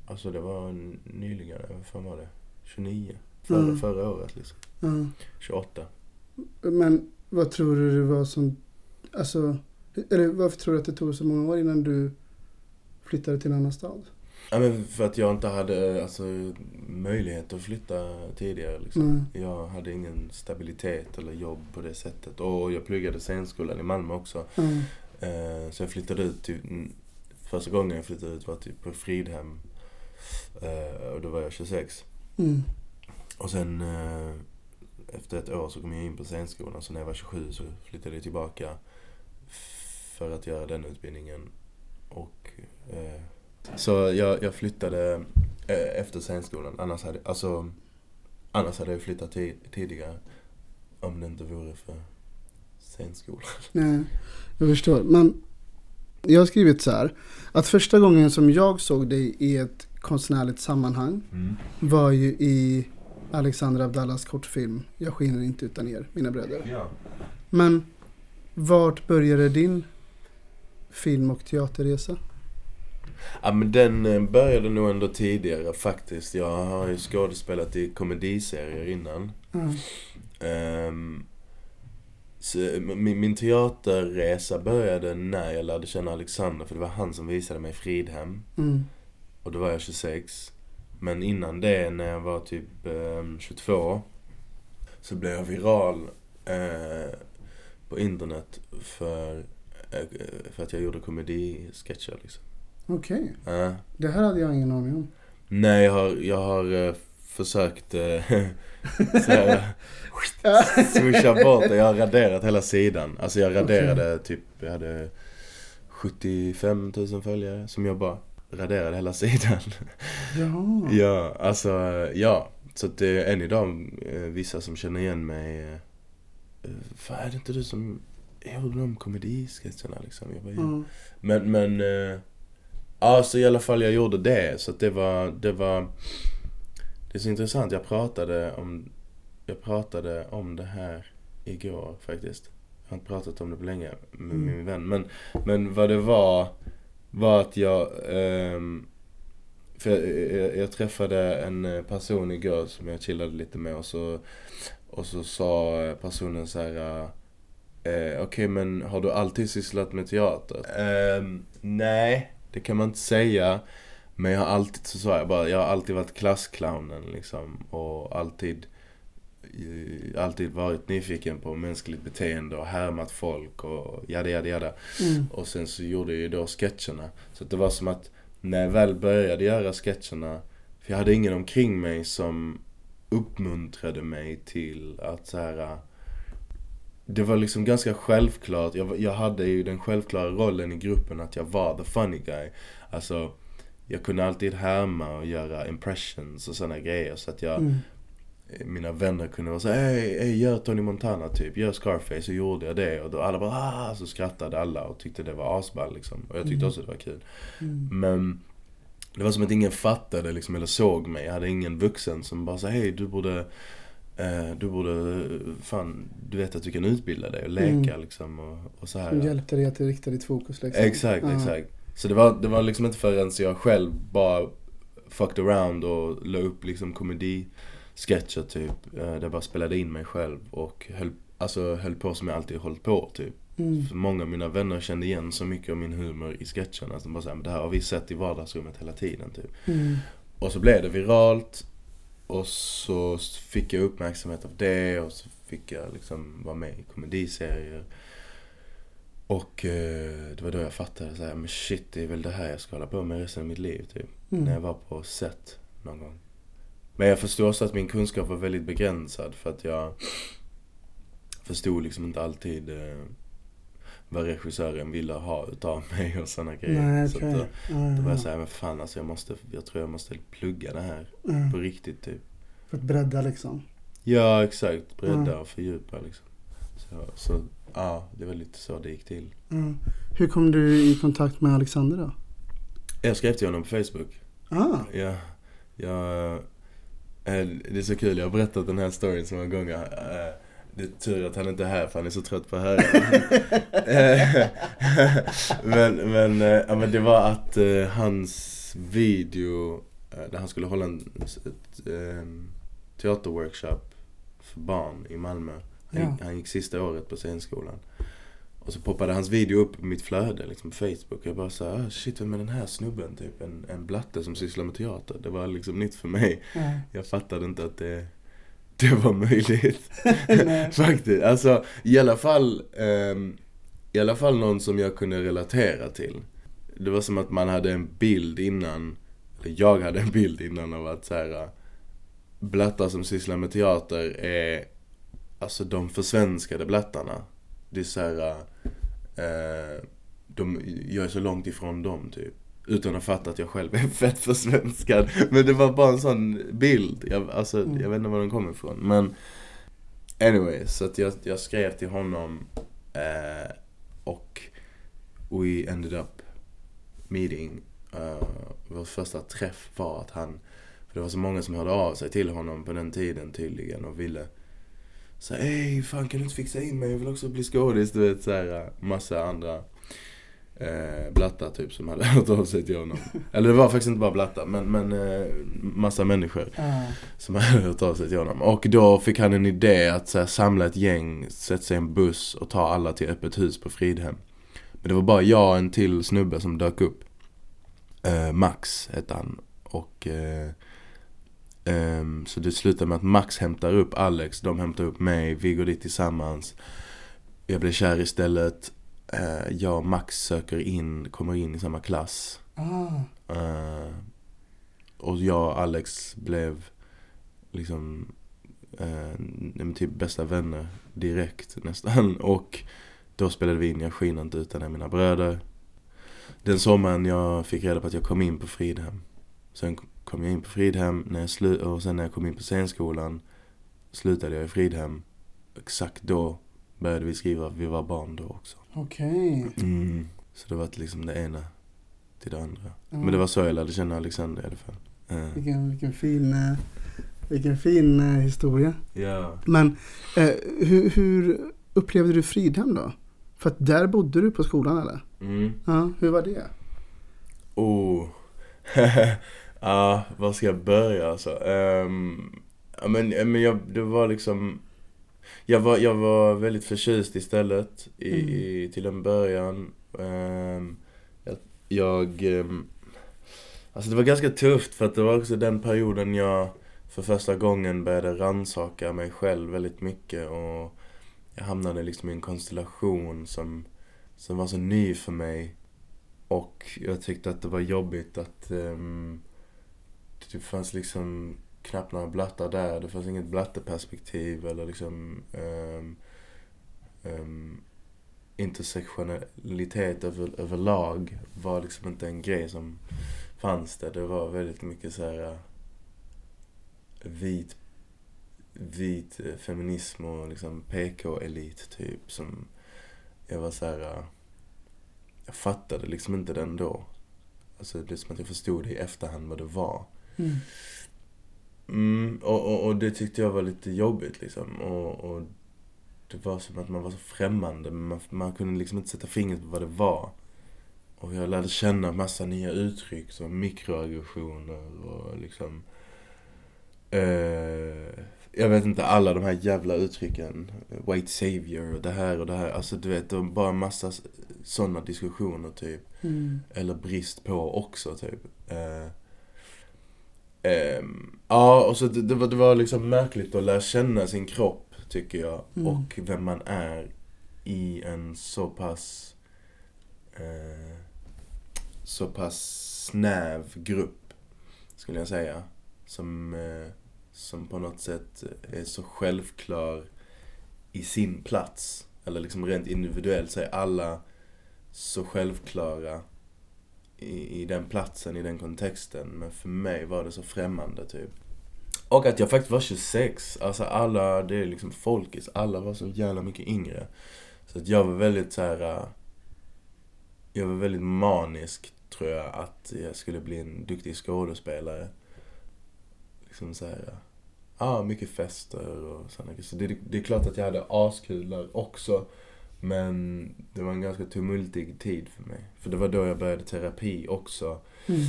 Alltså det var nyligen, vad fan var det? 29? Förra, Mm. förra året liksom. Ja. 28. Men vad tror du det var som... Alltså, eller varför tror du att det tog så många år innan du flyttade till en annan stad? Ja men för att jag inte hade alltså, möjlighet att flytta tidigare liksom. Mm. Jag hade ingen stabilitet eller jobb på det sättet. Och jag pluggade scenskolan i Malmö också. Ja. Eh, så jag flyttade ut, mm, första gången jag flyttade ut var typ på Fridhem. Eh, och då var jag 26. Mm. Och sen eh, efter ett år så kom jag in på scenskolan. Så när jag var 27 så flyttade jag tillbaka för att göra den utbildningen. Och, eh, så jag, jag flyttade eh, efter scenskolan. Annars hade, alltså, annars hade jag flyttat ti- tidigare. Om det inte vore för scenskolan. Nej, jag förstår. Men jag har skrivit så här. Att första gången som jag såg dig i ett konstnärligt sammanhang var ju i Alexander Abdallas kortfilm Jag skiner inte utan er, mina bröder. Ja. Men vart började din film och teaterresa? Ja men den eh, började nog ändå tidigare faktiskt. Jag har ju skådespelat i komediserier innan. Mm. Så min, min teaterresa började när jag lärde känna Alexander, för det var han som visade mig Fridhem. Mm. Och då var jag 26. Men innan det, när jag var typ ehm, 22, så blev jag viral eh, på internet för, eh, för att jag gjorde komedisketcher liksom. Okej, Ja. det här hade jag ingen aning om. Nej, jag har, jag har eh, försökt uh, såhär, swisha bort det. Jag har raderat hela sidan. Alltså jag raderade typ, jag hade 75 000 följare som jag bara raderade hela sidan. Jaha. ja, alltså ja. Så att det är än idag eh, vissa som känner igen mig. eh, Fan, är det inte du som gjorde de komedisketcherna liksom? Jag bara. Ja. Men, men... Eh, ja, så i alla fall jag gjorde det. Så det var, det var... Det är så intressant. Jag pratade om... Jag pratade om det här igår faktiskt. Jag har inte pratat om det på länge med Mm. min vän. Men, men vad det var, var att jag... ehm, för jag, jag, jag träffade en eh, person igår som jag chillade lite med och så, och så sa eh, personen så här... Eh, Okej, men har du alltid sysslat med teater? Ehm, nej, det kan man inte säga. Men jag har alltid, så sa jag bara, jag har alltid varit klassclownen liksom. Och alltid, eh, alltid varit nyfiken på mänskligt beteende och härmat folk och jada jada jada. Mm. Och sen så gjorde jag ju då sketcherna. Så att det var som att när jag väl började göra sketcherna, för jag hade ingen omkring mig som uppmuntrade mig till att så här. Det var liksom ganska självklart. Jag, jag hade ju den självklara rollen i gruppen att jag var the funny guy. Alltså, jag kunde alltid härma och göra impressions och sådana grejer. Så att jag, Mm. mina vänner kunde vara så hej, hej, gör Tony Montana typ, gör Scarface. Så gjorde jag det och då alla bara ah, så skrattade alla och tyckte det var asball liksom. Och jag tyckte Mm. också det var kul. Mm. Men det var som att ingen fattade liksom, eller såg mig. Jag hade ingen vuxen som bara sa hej du borde du borde, fan, du vet att du kan utbilda dig och leka Mm. liksom och, och så här. Som hjälpte dig att rikta ditt fokus liksom. Exakt, Ja. exakt. Så det var, det var liksom inte förrän jag själv bara fucked around och la upp liksom komedisketcher typ. eh, Där jag bara spelade in mig själv och höll, alltså, höll på som jag alltid hållit på typ. Mm. Många av mina vänner kände igen så mycket av min humor i sketcherna. Så de bara såhär, det här har vi sett i vardagsrummet hela tiden typ. Mm. Och så blev det viralt. Och så fick jag uppmärksamhet av det och så fick jag liksom vara med i komediserier. Och eh, det var då jag fattade så här, men shit det är väl det här jag ska hålla på med resten av mitt liv typ. När jag Mm. var på set någon gång. Men jag förstår också att min kunskap var väldigt begränsad för att jag förstod liksom inte alltid eh, vad regissören ville ha utav mig och sådana grejer. Nej, Så okej. att då, Ja, då var jag ja. såhär, men fan alltså jag måste, jag tror jag måste plugga det här Ja. på riktigt typ. För att bredda liksom. Ja exakt, bredda Ja. och fördjupa liksom. Så, så ja, det var lite så det gick till. Ja. Hur kom du i kontakt med Alexander då? Jag skrev till honom på Facebook. Ah, Ja, jag, eh, det är så kul, jag har berättat den här storyn så många gånger. Det är tur att han inte är här för han är så trött på att höra men, men, eh, ja, men det var att eh, hans video, eh, där han skulle hålla en ett, eh, teaterworkshop för barn i Malmö. Han, Ja. gick, han gick sista året på scenskolan. Och så poppade hans video upp i mitt flöde, liksom på Facebook. Jag bara såhär, ah, shit vem är den här snubben? Typ en, en blatte som sysslar med teater. Det var liksom nytt för mig. nej. Jag fattade inte att det, det var möjligt. Faktiskt. Alltså, i alla fall, ehm, i alla fall någon som jag kunde relatera till. Det var som att man hade en bild innan, eller jag hade en bild innan av att så här, blattar som sysslar med teater är alltså de försvenskade blattarna. Det är så här, eh, de, jag är så långt ifrån dem typ. Utan att fatta att jag själv är fett försvenskad. Men det var bara en sån bild. Jag, alltså, Mm. jag vet inte var den kommer ifrån. Men anyway, så att jag, jag skrev till honom eh, och we ended up meeting. Uh, vår första träff var att han, för det var så många som hörde av sig till honom på den tiden tydligen och ville så hej fan kan du inte fixa in mig? Jag vill också bli skådis. Du vet såhär massa andra eh, blattar typ som hade hört av sig till honom. Eller det var faktiskt inte bara blattar men, men eh, massa människor Ja. som hade hört av sig till honom. Och då fick han en idé att så här, samla ett gäng, sätta sig i en buss och ta alla till öppet hus på Fridhem. Men det var bara jag och en till snubbe som dök upp. Eh, Max hette han. Och eh, ehm, så det slutade med att Max hämtar upp Alex, de hämtar upp mig, vi går dit tillsammans. Jag blir kär istället. Eh, jag och Max söker in, kommer in i samma klass. Ah. Eh, och jag och Alex blev liksom eh, typ bästa vänner direkt nästan. Och då spelade vi in Jag skiner inte utan är mina bröder. Den sommaren jag fick reda på att jag kom in på Fridhem. Sen kom jag in på Fridhem när jag slu- och sen när jag kom in på scenskolan slutade jag i Fridhem. Exakt då började vi skriva Vi var barn då också. Okej. Mm. Så det var liksom det ena till det andra. Ja. Men det var så jag lärde känna Alexander i alla fall. Eh, Vilken, vilken fin, eh, vilken fin eh, historia. Ja. Men eh, hur, hur upplevde du Fridhem då? För att där bodde du på skolan eller? Mm. Ja, hur var det? Oh. Ja, var ska jag börja alltså? Um, men, men jag, det var liksom jag var, jag var väldigt förtjust istället i, Mm. i, till en början. Ehm, jag, jag ehm, Alltså det var ganska tufft för att det var också den perioden jag för första gången började rannsaka mig själv väldigt mycket och jag hamnade liksom i en konstellation som, som var så ny för mig. Och jag tyckte att det var jobbigt att um, det fanns liksom knappt några blattar där. Det fanns inget blatteperspektiv eller liksom um, um, intersektionalitet över, överlag var liksom inte en grej som fanns där. Det var väldigt mycket så här vit, vit eh, feminism och liksom PK-elit typ som jag var så här eh, jag fattade liksom inte den då. Alltså det är som att jag förstod det i efterhand vad det var. Mm. Mm, och, och, och det tyckte jag var lite jobbigt liksom. Och, och det var som att man var så främmande. Men man, man kunde liksom inte sätta fingret på vad det var. Och jag lärde känna massa nya uttryck som mikroaggressioner och liksom... Eh, jag vet inte, alla de här jävla uttrycken. White savior och det här och det här. Alltså du vet, det var bara massa sådana diskussioner typ. Mm. Eller brist på också typ. Eh, ehm, ja, och så det, det, var, det var liksom märkligt att lära känna sin kropp tycker jag. Mm. Och vem man är i en så pass eh, så pass snäv grupp skulle jag säga. Som, eh, som på något sätt är så självklar i sin plats. Eller liksom rent individuellt så är alla så självklara i, i den platsen, i den kontexten. Men för mig var det så främmande typ. Och att jag faktiskt var 26. Alltså alla, det är liksom folkis. Alla var så jävla mycket yngre. Så att jag var väldigt så här. Äh, jag var väldigt manisk tror jag att jag skulle bli en duktig skådespelare. Liksom så här. Ja, ah, mycket fester och sådana grejer. Så det, det är klart att jag hade askul där också. Men det var en ganska tumultig tid för mig. För det var då jag började terapi också. Mm.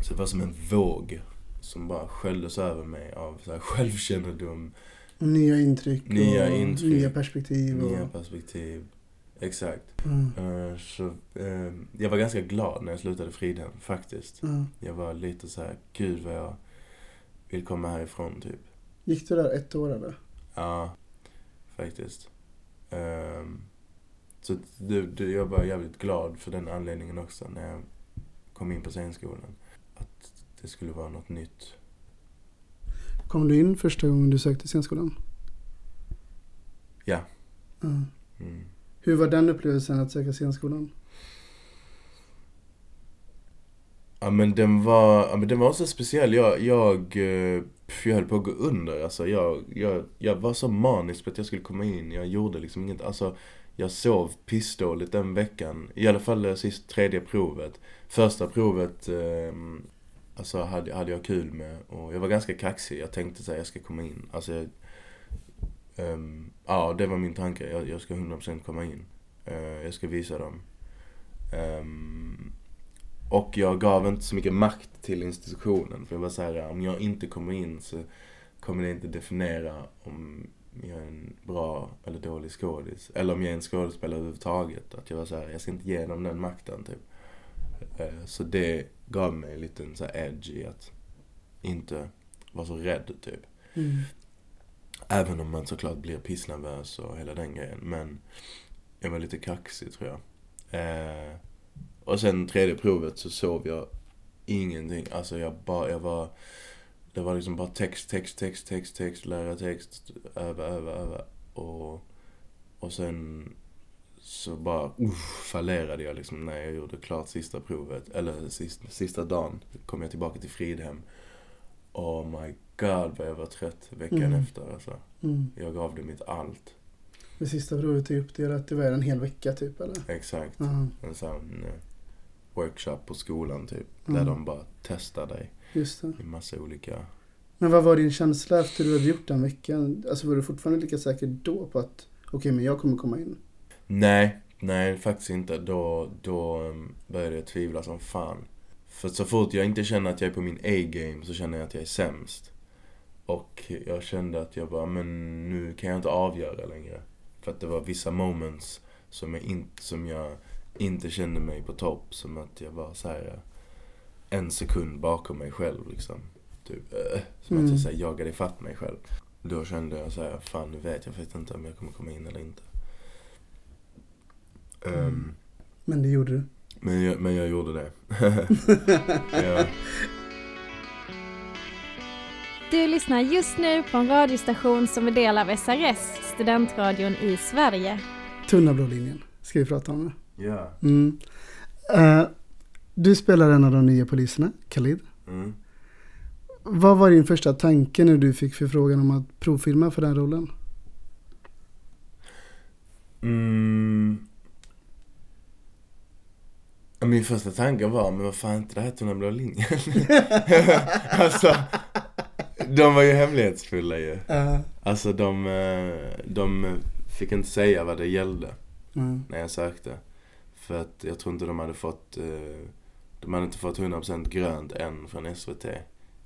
Så det var som en våg som bara sköljdes över mig av så här självkännedom, Och nya intryck Nya och intryck. nya perspektiv. Och, nya perspektiv. Exakt. Mm. Eh, Så eh, jag var ganska glad när jag slutade Fridhem, faktiskt. Ja. Jag var lite så här, gud vad jag vill komma härifrån typ. Gick du där ett år eller? Ja, faktiskt. Ehm, Så det, det, jag var jävligt glad för den anledningen också när jag kom in på scenskolan. Att det skulle vara något nytt. Kom du in första gången du sökte scenskolan? Ja. Ja. Mm. Hur var den upplevelsen att söka scenskolan? Ja men den var, ja, men den var så speciell. Jag, jag, eh, jag höll på att gå under. Alltså jag, jag, jag var så manisk på att jag skulle komma in. Jag gjorde liksom inget, alltså jag sov pissdåligt den veckan. I alla fall det sist tredje provet. Första provet, eh, alltså hade, hade jag kul med. Och jag var ganska kaxig. Jag tänkte så här, jag ska komma in. Alltså jag, eh, ja det var min tanke. Jag, jag ska 100% komma in. Eh, jag ska visa dem. Ehm, och jag gav inte så mycket makt till institutionen. För jag var så här, om jag inte kommer in så kommer det inte definiera om jag är en bra eller dålig skådis. Eller om jag är en skådespelare överhuvudtaget. Att jag var så här, jag ska inte ge dem den makten typ. Eh, Så det gav mig en liten så här edge i att inte vara så rädd typ. Mm. Även om man såklart blir pissnervös och hela den grejen. Men jag var lite kaxig tror jag. Och sen tredje provet så sov jag ingenting. Alltså jag bara, jag var... Det var liksom bara text, text, text, text, text, lära text, öva, öva, öva. Och, och sen så bara uff, fallerade jag liksom när jag gjorde klart sista provet. Eller sista, sista dagen kom jag tillbaka till Fridhem. Oh my god vad jag var trött veckan Mm. efter alltså. Mm. Jag gav det mitt allt. Det sista provet är uppdelat, det var en hel vecka typ eller? Exakt. Ja, En sån eh, workshop på skolan typ. Mm. Där de bara testar dig just det. i massa olika... Men vad var din känsla efter du hade gjort den veckan? Alltså var du fortfarande lika säker då på att okej, men jag kommer komma in? Nej, nej faktiskt inte. Då, då um, började jag tvivla som fan. För så fort jag inte känner att jag är på min A-game så känner jag att jag är sämst. Och jag kände att jag bara, men nu kan jag inte avgöra längre. För att det var vissa moments som jag, in, som jag inte kände mig på topp. Som att jag var så här en sekund bakom mig själv liksom. Typ, äh, som att Mm. jag så här, jagade ifatt mig själv. Då kände jag så här, fan nu vet jag vet inte om jag kommer komma in eller inte. Ehm, Men det gjorde du. men, jag, men jag gjorde det. ja. Du lyssnar just nu på en radiostation som är del av SRS, studentradion i Sverige. Tunna blå linjen ska vi prata om nu. Ja. Mm. Eh, du spelar en av de nya poliserna, Khalid. Mm. Vad var din första tanke när du fick förfrågan om att provfilma för den rollen? Mm. Min första tanke var, men vad fan är inte det här Tunna blå linjen? alltså, de var ju hemlighetsfulla ju. Uh, Alltså de, eh, de fick inte säga vad det gällde mm. när jag sökte. För att jag tror inte de hade fått, eh, de hade inte fått 100% grönt än från SVT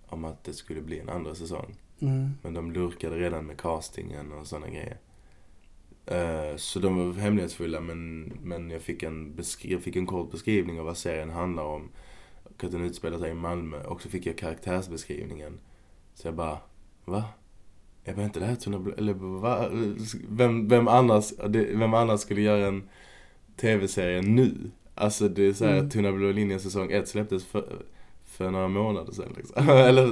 om att det skulle bli en andra säsong. Mm. Men de lurkade redan med castingen och sådana grejer. Eh, Så de var hemlighetsfulla men, men jag, fick en jag fick en kort beskrivning av vad serien handlar om. Och att den utspelar sig i Malmö. Och så fick jag karaktärsbeskrivningen. Så jag bara, va? Jag bara, inte det här Tunna Blå- eller va? Vem, vem, annars, vem annars skulle göra en tv-serie nu? Alltså det är såhär, Mm. Tunna blå linjen säsong 1 släpptes för, för några månader sedan liksom. eller,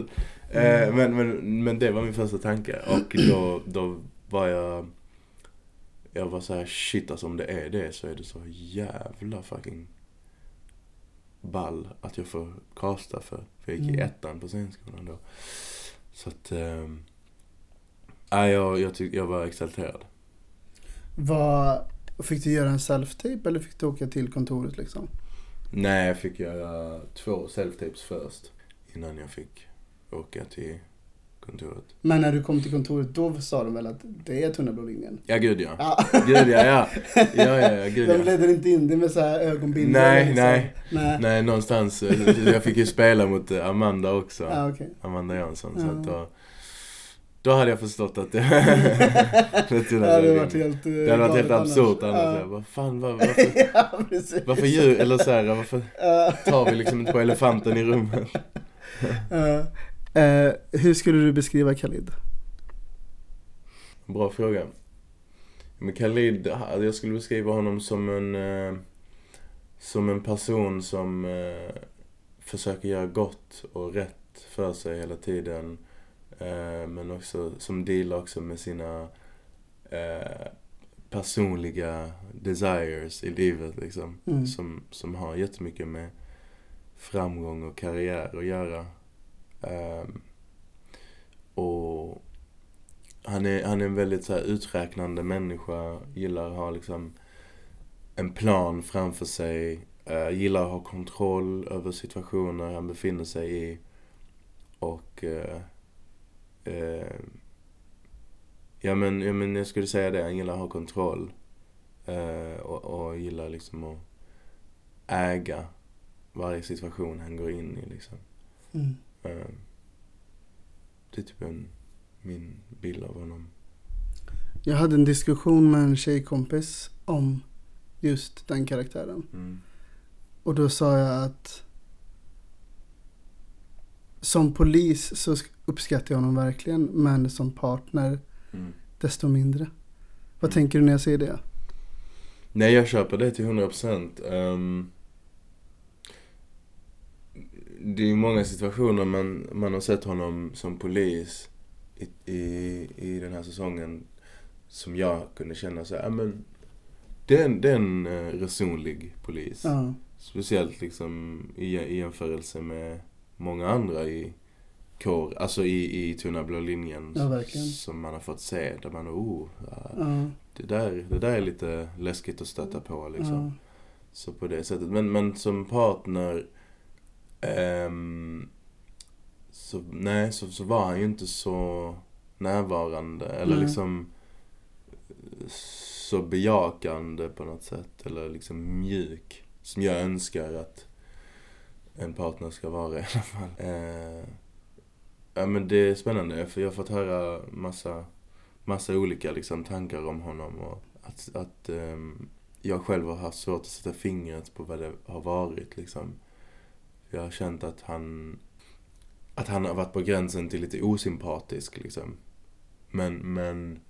eh, men, men, men det var min första tanke. Och då, då var jag jag var så här shit alltså om det är det så är det så jävla fucking ball att jag får casta för. För jag gick i Mm. ettan på scenskolan då. Så att, nej jag, jag, tyck, jag var exalterad. Vad, fick du göra en self-tape eller fick du åka till kontoret liksom? Nej, jag fick göra två self-tapes först. Innan jag fick åka till kontoret. Men när du kom till kontoret då sa de väl att det är tunna blå linjen? Ja, gud ja. Ja. Gud ja, ja. Ja, ja, ja, gud De ja. ledde inte in det med så här ögonbindel? Nej, liksom. nej. Nej. Nej, någonstans. eh, Jag fick ju spela mot eh, Amanda också. Ja, okej. Amanda Jansson. Så Ja. att då, då hade jag förstått att det... det, Det hade varit helt eh, det hade varit helt galet absurt annars. Ja. Bara, fan vad, varför, ja, precis. varför djur, eller så här, varför tar vi liksom inte på elefanten i rummet? Ja. Eh, hur skulle du beskriva Khalid? Bra fråga. Men Khalid, jag skulle beskriva honom som en... Eh, som en person som eh, försöker göra gott och rätt för sig hela tiden. Eh, men också som dealar också med sina eh, personliga desires i livet liksom. Mm. Som, som har jättemycket med framgång och karriär att göra. Um, och han är, han är en väldigt så här, uträknande människa, gillar att ha liksom en plan framför sig, uh, gillar att ha kontroll över situationer han befinner sig i. Och uh, uh, ja, men, ja men jag skulle säga det, han gillar att ha kontroll. och, och gillar liksom att äga varje situation han går in i liksom. Mm. Det är typ en, min bild av honom. Jag hade en diskussion med en tjejkompis om just den karaktären. Mm. Och då sa jag att som polis så uppskattar jag honom verkligen. Men som partner Mm. desto mindre. Vad Mm. tänker du när jag säger det? Nej, jag köper det till 100%. Um, det är ju många situationer man, man har sett honom som polis i, i, i den här säsongen som jag kunde känna så här, men det är en, det är en uh, resonlig polis. Ja. Speciellt liksom i, i jämförelse med många andra i kår, alltså i, i tunna blå linjen. Ja. Som man har fått se, där man, oh, Ja. det, där, det där är lite läskigt att stöta på liksom. Så på det sättet. Men, men som partner ehm, så, nej, så, så var han ju inte så närvarande eller Nej. liksom så bejakande på något sätt. Eller liksom mjuk. Som jag önskar att en partner ska vara i alla fall. Eh, ja men det är spännande för jag har fått höra massa, massa olika liksom tankar om honom och att, att um, jag själv har haft svårt att sätta fingret på vad det har varit liksom. Jag har känt att han, att han har varit på gränsen till lite osympatisk liksom. Men, men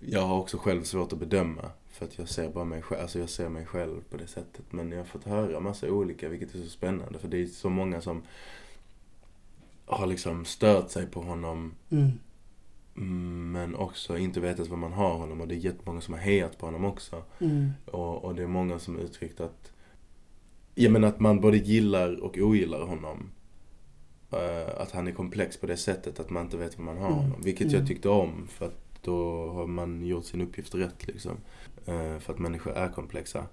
jag har också själv svårt att bedöma. För att jag ser bara mig själv, alltså jag ser mig själv på det sättet. Men jag har fått höra massa olika, vilket är så spännande. För det är så många som har liksom stört sig på honom Mm. mm, men också inte vetat vad man har honom. Och det är jättemånga som har hejat på honom också. Mm. Och, och det är många som uttryckt att, ja men att man både gillar och ogillar honom. Eh, att han är komplex på det sättet att man inte vet vad man har Mm. honom. Vilket Mm. jag tyckte om för att då har man gjort sin uppgift rätt liksom. Eh, för att människor är komplexa.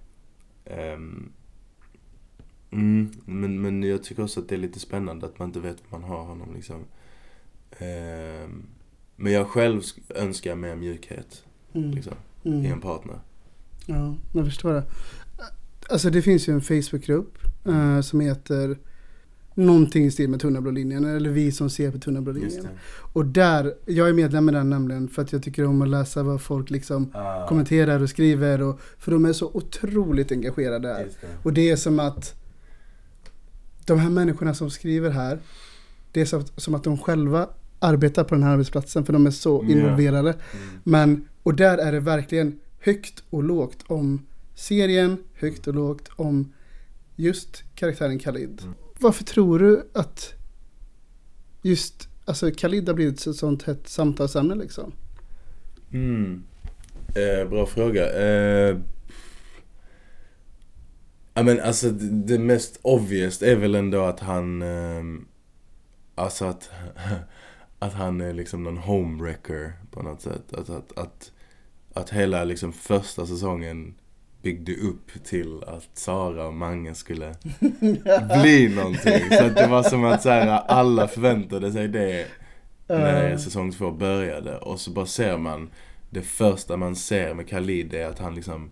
Ehm, mm, men, men jag tycker också att det är lite spännande att man inte vet vad man har honom liksom. Ehm, men jag själv sk- önskar mer mjukhet Mm. liksom, i Mm. en partner. Ja, jag förstår det. Alltså det finns ju en Facebookgrupp eh, som heter någonting i stil med Tunna blå linjen. Eller vi som ser på Tunna blå linjen. Och där, jag är medlem i den nämligen för att jag tycker om att läsa vad folk liksom Ah, kommenterar och skriver. Och, för de är så otroligt engagerade där. Och det är som att de här människorna som skriver här, det är som, som att de själva arbetar på den här arbetsplatsen för de är så involverade. Mm. Men, och där är det verkligen högt och lågt om serien, högt och lågt om just karaktären Khalid. Mm. Varför tror du att just alltså Khalid har blivit ett sånt hett samtalsämne liksom? Mm. Eh, bra fråga. Eh, ja men alltså det, det mest obvious är väl ändå att han, ehm, alltså att, att han är liksom någon homewrecker på något sätt. Att, att, att, att hela liksom första säsongen byggde upp till att Sara och Mange skulle bli någonting. Så att det var som att så här, alla förväntade sig det när Eh, säsong två började. Och så bara ser man, det första man ser med Khalid är att han liksom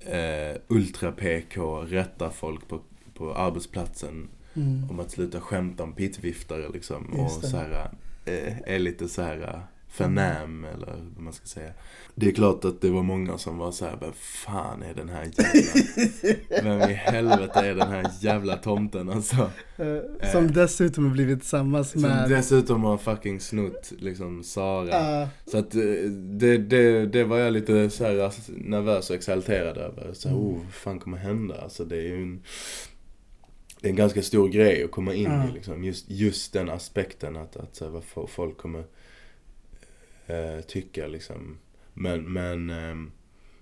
eh, ultra-PK rättar folk på, på arbetsplatsen mm. om att sluta skämta om pittviftare liksom. Just Och det. så här, eh, är lite så här förnäm eller vad man ska säga. Det är klart att det var många som var så här, vem fan är den här jävla, vem i helvete är den här jävla tomten alltså? Eh, Som dessutom har blivit tillsammans Som med... dessutom har fucking snott liksom Sara. Ja, Så att eh, det, det, det var jag lite så här nervös och exalterad över. Så här, Mm. oh, vad fan kommer hända? Alltså det är ju en, det är en ganska stor grej att komma in Ja. i liksom. Just, just den aspekten att, att så här, vad fo- folk kommer eh, tycka liksom. Men, men, ehm,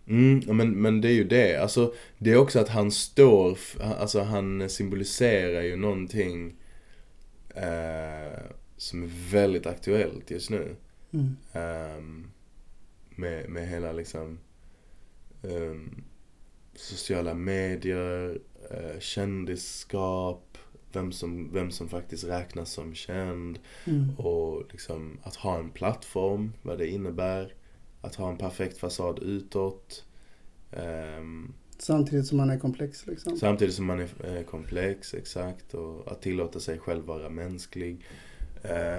mm, men, men det är ju det. Alltså det är också att han står, alltså han symboliserar ju någonting eh, som är väldigt aktuellt just nu. mm, Ehm, med, med hela liksom ehm, sociala medier, uh, kändisskap, vem som, vem som faktiskt räknas som känd mm, och liksom att ha en plattform, vad det innebär. Att ha en perfekt fasad utåt. Ehm, Samtidigt som han är komplex liksom. Samtidigt som man är eh, komplex, exakt. Och att tillåta sig själv vara mänsklig.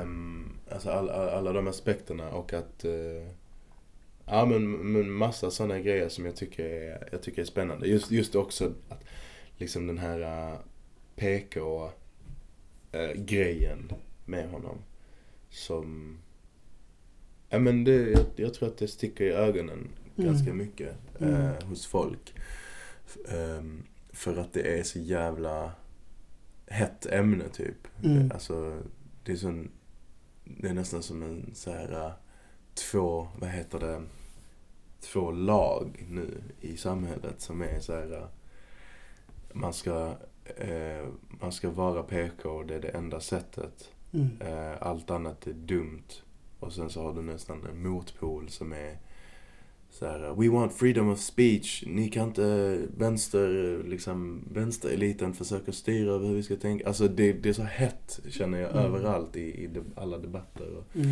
Um, alltså all, all, alla de aspekterna och att... eh, ja men, men massa sådana grejer som jag tycker är, jag tycker är spännande. Just, just också att liksom den här uh, PK-grejen med honom. Som... Ja men det, jag, jag tror att det sticker i ögonen Mm. ganska mycket Mm. eh, hos folk. Ehm, för att det är så jävla hett ämne typ. Mm. Alltså, det är sån, det är nästan som en så här eh, två, vad heter det, två lag nu i samhället som är så här eh, man ska, eh, man ska vara PK och det är det enda sättet. Mm. Eh, allt annat är dumt. Och sen så har du nästan en motpol som är så här: We want freedom of speech. Ni kan inte vänster, liksom, vänstereliten försöker styra över hur vi ska tänka. Alltså det, det är så hett känner jag Mm. överallt i, i de, alla debatter. Och, Mm.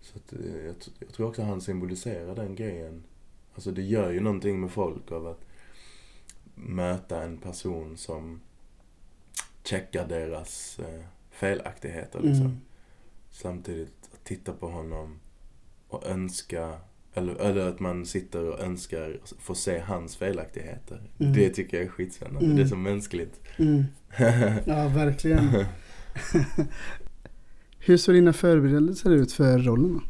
så att, eh, jag, jag tror också han symboliserar den grejen. Alltså det gör ju någonting med folk av att möta en person som checkar deras eh, felaktigheter liksom. Mm. Samtidigt att titta på honom och önska, eller, eller att man sitter och önskar få se hans felaktigheter. Mm. Det tycker jag är skitspännande. Mm. Det är så mänskligt. Mm. Ja, verkligen. Hur såg dina förberedelser ut för rollen?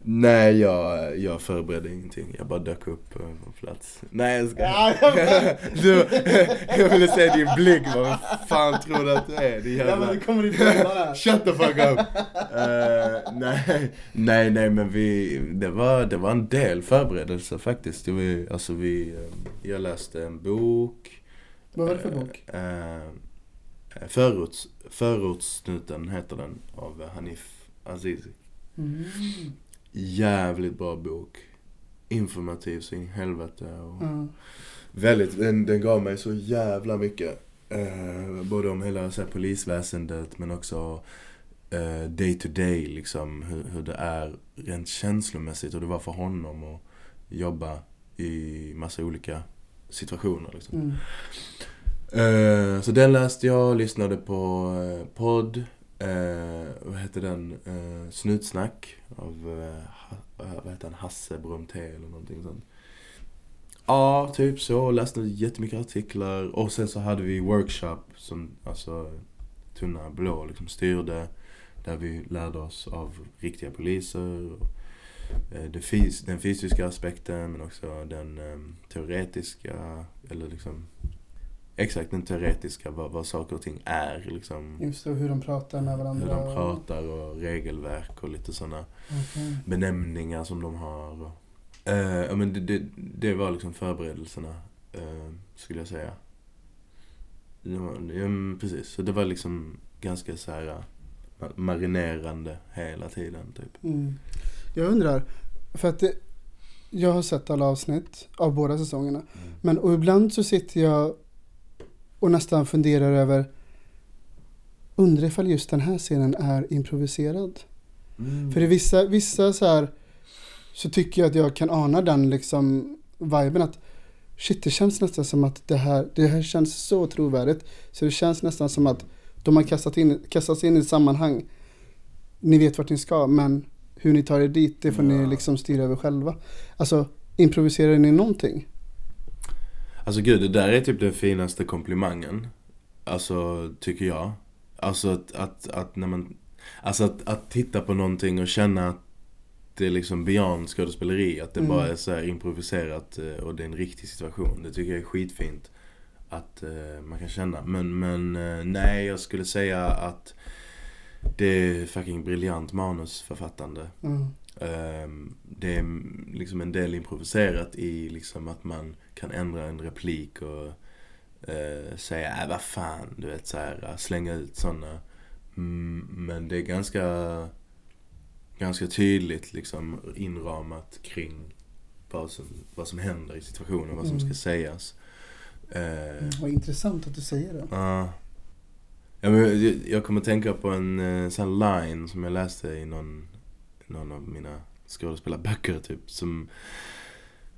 Nej, jag, jag förberedde ingenting. Jag bara dök upp eh, på plats. Nej, jag ska... Ja, jag du, jag ville se din blick. Vad fan tror du att du är? Din jävla... men det kommer inte hända. Shut the fuck up! Eh, nej, nej, nej, men vi, det var, det var en del förberedelser faktiskt. Det var, alltså vi, eh, jag läste en bok. Vad var det för bok? Uh, förorts, Förortssnuten heter den av Hanif Azizi. Mm. Jävligt bra bok. Informativ så in i helvete. Och Ja. väldigt, den, den gav mig så jävla mycket. Eh, både om hela så här, polisväsendet men också eh, day to day liksom. Hur, hur det är rent känslomässigt och det var för honom att jobba i massa olika situationer liksom. Mm. Eh, så den läste jag, lyssnade på eh, podd. Eh, vad heter den? Eh, Snutsnack av eh, vad heter han? Hasse Bromté eller någonting sånt. Ja, typ så. Läste jättemycket artiklar. Och sen så hade vi workshop som alltså Tunna Blå liksom styrde. Där vi lärde oss av riktiga poliser. Och, eh, det fys- den fysiska aspekten men också den eh, teoretiska. Eller liksom exakt den teoretiska, vad, vad saker och ting är liksom. Just det, och hur de pratar med varandra. Hur de pratar och regelverk och lite sådana Okej. benämningar som de har. Ja, men det, det, det var liksom förberedelserna, eh, skulle jag säga. Ja, men precis, så det var liksom ganska så här eh, marinerande hela tiden typ. Mm. Jag undrar, för att det, jag har sett alla avsnitt av båda säsongerna. Men och ibland så sitter jag och nästan funderar över Undrar ifall just den här scenen är improviserad. Mm. För i vissa, vissa så här så tycker jag att jag kan ana den liksom viben att shit det känns nästan som att det här, det här känns så trovärdigt. Så det känns nästan som att de har kastat in, kastats in i ett sammanhang. Ni vet vart ni ska men hur ni tar er dit, det får ni Ja. liksom styra över själva. Alltså, improviserar ni någonting? Alltså gud, det där är typ den finaste komplimangen. Alltså, tycker jag. Alltså att, att, att när man... Alltså att, att titta på någonting och känna att det är liksom beyond skådespeleri. Att det Mm. bara är så improviserat eh, och det är en riktig situation. Det tycker jag är skitfint. Att eh, man kan känna. Men, men eh, nej, jag skulle säga att det är fucking briljant manusförfattande. Mm. Ehm, det är liksom en del improviserat i liksom att man kan ändra en replik och eh, säga äh, vad fan, du vet så här, slänga ut sådana. Mm, men det är ganska, ganska tydligt liksom inramat kring vad som, vad som händer i situationen, vad som Mm. ska sägas. Eh, Vad intressant att du säger det. Ja. Ja, men jag, jag kommer tänka på en eh, sån line som jag läste i någon, någon av mina skådespelarböcker typ. Som,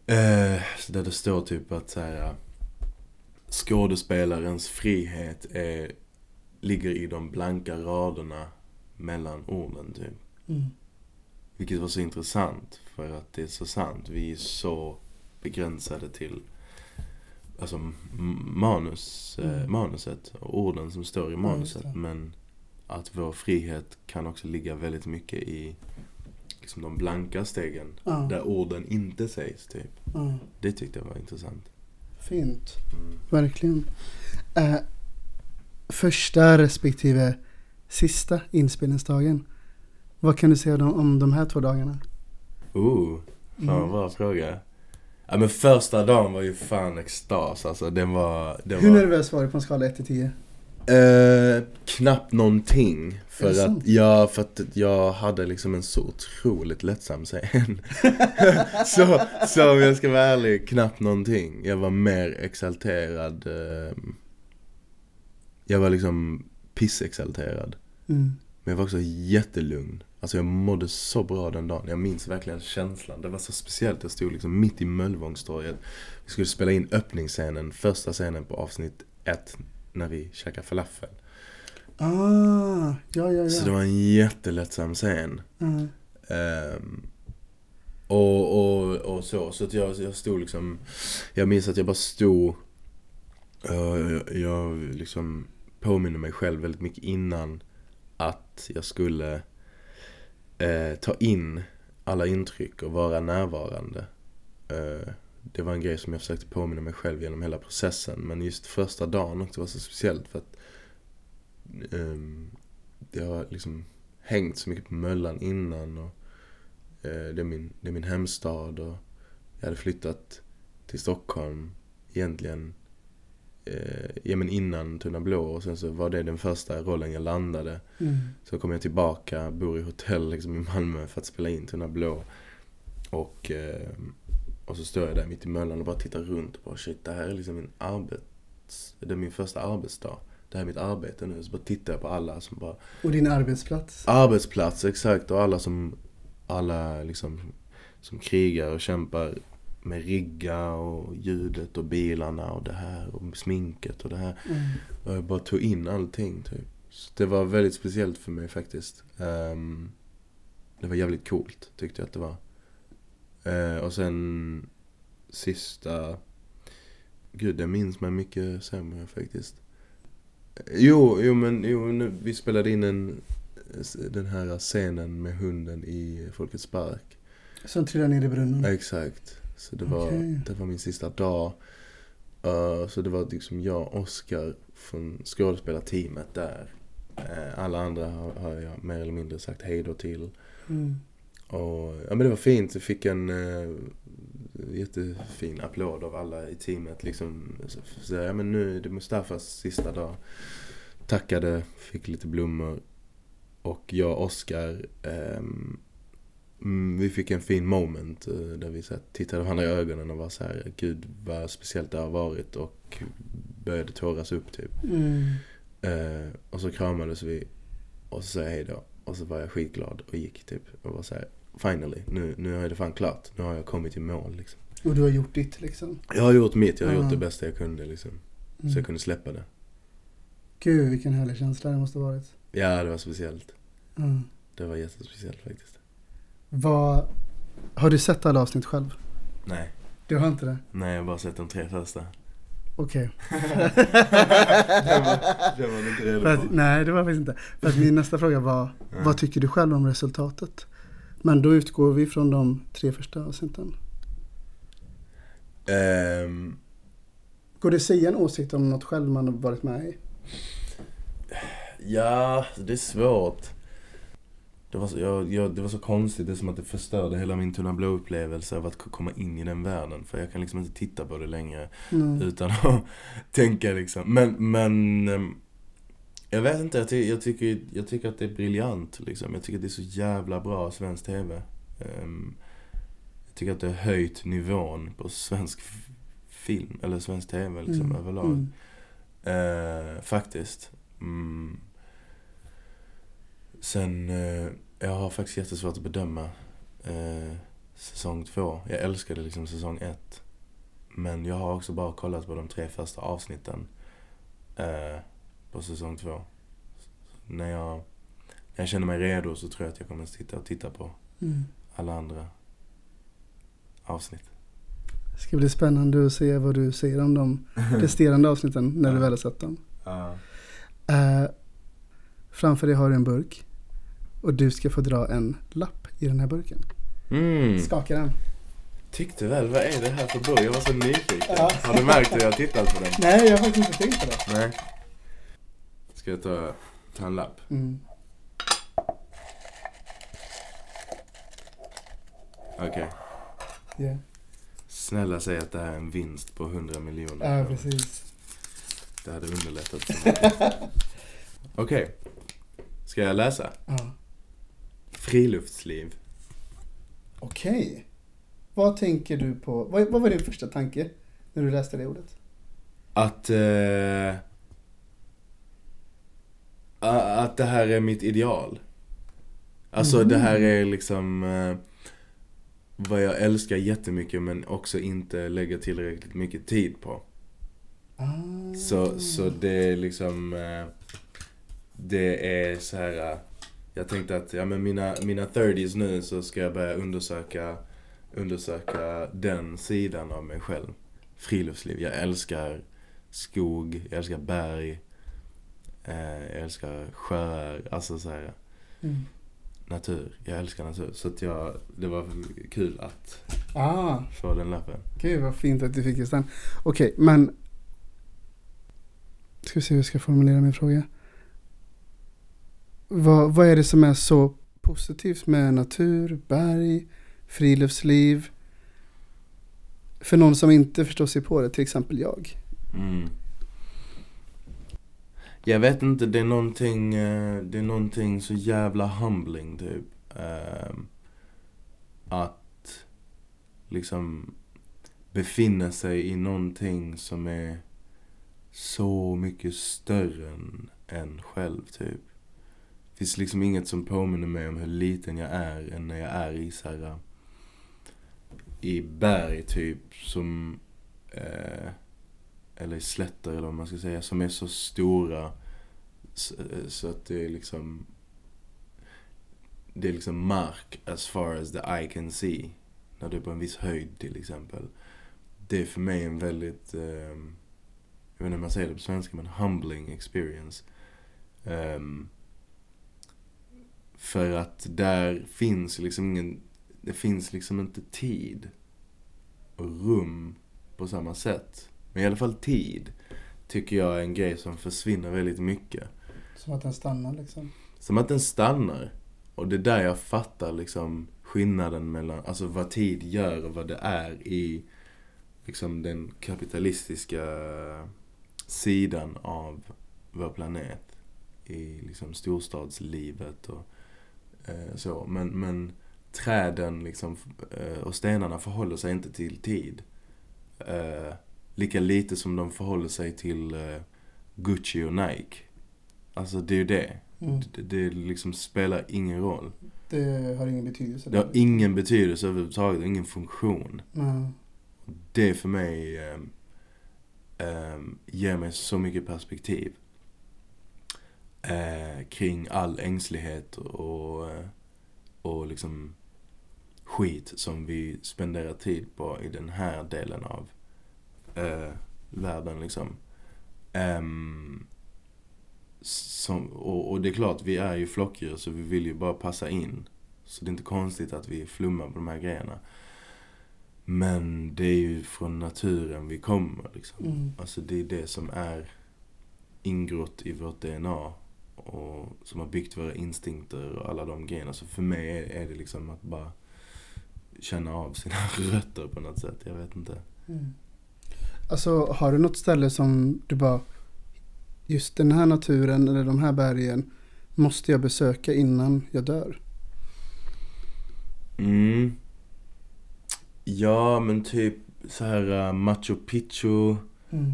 eh, där det står typ att så här, skådespelarens frihet är, ligger i de blanka raderna mellan orden typ. Mm. Vilket var så intressant för att det är så sant. Vi är så begränsade till alltså, manus, eh, Mm. manuset och orden som står i Ja, manuset. det. men att vår frihet kan också ligga väldigt mycket i liksom, de blanka stegen. Ja, Där orden inte sägs typ. ja. Det tyckte jag var intressant. Fint. Mm. Verkligen. Eh, första respektive sista inspelningsdagen. Vad kan du säga om, om de här två dagarna? Oh, fan Mm. bra fråga. Ja men första dagen var ju fan extas alltså. Den var... Den Hur var... nervös var du på en skala 1 till 10? Eh, knappt någonting. För att, sant? ja, för att jag hade liksom en så otroligt lättsam scen. så, så om jag ska vara ärlig, knappt någonting. Jag var mer exalterad. Eh, jag var liksom pissexalterad. Mm. Men jag var också jättelugn. Alltså jag mådde så bra den dagen. Jag minns verkligen känslan. Det var så speciellt. Jag stod liksom mitt i Möllevångstorget. Vi skulle spela in öppningsscenen, första scenen på avsnitt ett. När vi käkade falafel. Ah, ja, ja, Så det ja. var en jättelättsam scen. Mm. Ehm, och, och, och så. Så att jag, jag stod liksom... Jag minns att jag bara stod... eh, jag, jag liksom påminner mig själv väldigt mycket innan att jag skulle eh, ta in alla intryck och vara närvarande. Eh, det var en grej som jag försökte påminna mig själv genom hela processen. Men just första dagen också var så speciellt för att ehm, det har liksom hängt så mycket på Möllan innan och eh, det, är min, det är min hemstad och jag hade flyttat till Stockholm egentligen eh, ja, men innan Tunna Blå och sen så var det den första rollen jag landade. Mm. Så kom jag tillbaka, bor i hotell liksom i Malmö för att spela in Tunna Blå. Och, eh, och så står jag där mitt i Möllan och bara tittar runt och bara shit, det här är liksom min arbets... Det är min första arbetsdag. Det här är mitt arbete nu. Så bara tittar jag på alla som bara Och din arbetsplats? Arbetsplats, exakt. Och alla som, alla liksom, som krigar och kämpar med rigga och ljudet och bilarna och det här och sminket och det här. Mm. Och jag bara tog in allting typ. Så det var väldigt speciellt för mig faktiskt. Ehm, det var jävligt coolt tyckte jag att det var. Eh, och sen sista... Gud, det minns man mycket sämre faktiskt. Jo, jo men jo, nu, vi spelade in en, den här scenen med hunden i Folkets Park. Som trillar ner i brunnen? Exakt. Så det var, Okej. det var min sista dag. Uh, så det var liksom jag och Oscar från skådespelarteamet där. Uh, alla andra har, har jag mer eller mindre sagt hej då till. Mm. Och, ja men det var fint. Jag fick en uh, jättefin applåd av alla i teamet. Liksom, så, ja men nu är det Mustafas sista dag. Tackade, fick lite blommor. Och jag och Oscar, ehm, mm, vi fick en fin moment eh, där vi så här, tittade varandra i ögonen och var så här, gud vad speciellt det har varit och började tåras upp typ. Mm. Eh, och så kramades vi och så sa jag hej då. Och så var jag skitglad och gick typ. Och var så här, finally, nu, nu är det fan klart. Nu har jag kommit i mål liksom. Och du har gjort ditt liksom? Jag har gjort mitt, jag har Ja. gjort det bästa jag kunde liksom. Så jag Mm. kunde släppa det. Gud vilken härlig känsla det måste ha varit. Ja, det var speciellt. Mm. Det var jättespeciellt faktiskt. Vad, har du sett alla avsnitt själv? Nej. Du har inte det? Nej, jag har bara sett de tre första. Okej. det, var, det var inte redo på. att, nej, det var faktiskt inte. För att min nästa fråga var, Ja. vad tycker du själv om resultatet? Men då utgår vi från de tre första avsnitten. Ehm, Går det att säga en åsikt om något själv man har varit med i? ja, det är svårt. Det var, så, jag, jag, det var så konstigt, det är som att det förstörde hela min Tunna Blå-upplevelse av att komma in i den världen. För jag kan liksom inte titta på det längre Mm. utan att tänka liksom. Men, men ehm, jag vet inte, jag, ty, jag, tycker, jag tycker att det är briljant liksom. Jag tycker att det är så jävla bra svensk TV. Ehm, jag tycker att det har höjt nivån på svensk film, eller svensk TV liksom Mm. överlag. Mm. Eh, faktiskt. Mm. Sen, eh, jag har faktiskt jättesvårt att bedöma eh, säsong två. Jag älskade liksom säsong ett. Men jag har också bara kollat på de tre första avsnitten på säsong två. När jag, när jag känner mig redo så tror jag att jag kommer att sitta och titta på Mm. alla andra avsnitt. Det ska bli spännande att se vad du säger om de resterande avsnitten när du Ja. väl har sett dem. Ja. Eh, framför dig har du en burk. Och du ska få dra en lapp i den här burken. Mm. Skaka den. Tyckte väl, vad är det här för burk? Jag var så nyfiken. Ja. Har du märkt hur jag har tittat på den? Nej, jag har faktiskt inte tänkt på det. Nej. Ska jag ta, ta en lapp? Mm. Okej. Yeah. Snälla säg att det här är en vinst på 100 miljoner. Ja, precis. Det hade underlättat så mycket. Okej. Ska jag läsa? Ja. Friluftsliv. Okej. Vad tänker du på? Vad, vad var din första tanke när du läste det ordet? Att... Eh, att det här är mitt ideal. Alltså Mhm. det här är liksom... Eh, vad jag älskar jättemycket men också inte lägger tillräckligt mycket tid på. Ah. Så, så det är liksom... Eh, det är så här... eh, Jag tänkte att ja, men mina, mina 30s nu så ska jag börja undersöka, undersöka den sidan av mig själv. Friluftsliv. Jag älskar skog, jag älskar berg. Eh, jag älskar sjöar. Alltså så här Mm. natur. Jag älskar natur. Så att jag, det var kul att Ah, få den lappen. gud vad fint att du fick just den. Okej, men... Ska vi se hur jag ska formulera min fråga. Vad, vad är det som är så positivt med natur, berg, friluftsliv? För någon som inte förstår sig på det, till exempel jag. Mm. Jag vet inte, det är någonting, eh, det är någonting så jävla humbling typ. Ehm, att liksom befinna sig i någonting som är så mycket större än en själv typ. Det finns liksom inget som påminner mig om hur liten jag är än när jag är i så här, eh, i berg typ som eh, eller i slätter eller vad man ska säga, som är så stora så, eh, så att det är liksom det är liksom mark as far as the eye can see. När du är på en viss höjd till exempel. Det är för mig en väldigt, eh, jag vet inte hur man säger det på svenska, men humbling experience. Um, för att där finns liksom ingen, det finns liksom inte tid och rum på samma sätt. Men i alla fall tid tycker jag är en grej som försvinner väldigt mycket. Som att den stannar liksom. Som att den stannar. Och det är där jag fattar liksom skillnaden mellan, alltså vad tid gör och vad det är i liksom den kapitalistiska sidan av vår planet. I liksom storstadslivet och eh, så. Men, men träden liksom, eh, och stenarna förhåller sig inte till tid. Eh, lika lite som de förhåller sig till eh, Gucci och Nike. Alltså det är ju det. Mm. Det, det liksom spelar ingen roll. Det har ingen betydelse. Det har ingen betydelse överhuvudtaget, ingen funktion. Nej. Det för mig um, um, ger mig så mycket perspektiv. Uh, kring all ängslighet och, och liksom skit som vi spenderar tid på i den här delen av eh, världen liksom. Ehm, som, och, och det är klart, vi är ju flockdjur så vi vill ju bara passa in. Så det är inte konstigt att vi flummar på de här grejerna. Men det är ju från naturen vi kommer liksom. Mm. Alltså det är det som är ingrott i vårt DNA. Och som har byggt våra instinkter och alla de grejerna. Så för mig är, är det liksom att bara känna av sina rötter på något sätt. Jag vet inte. Mm. Alltså har du något ställe som du bara just den här naturen eller de här bergen måste jag besöka innan jag dör? Mm. Ja, men typ så här uh, Machu Picchu, Mm.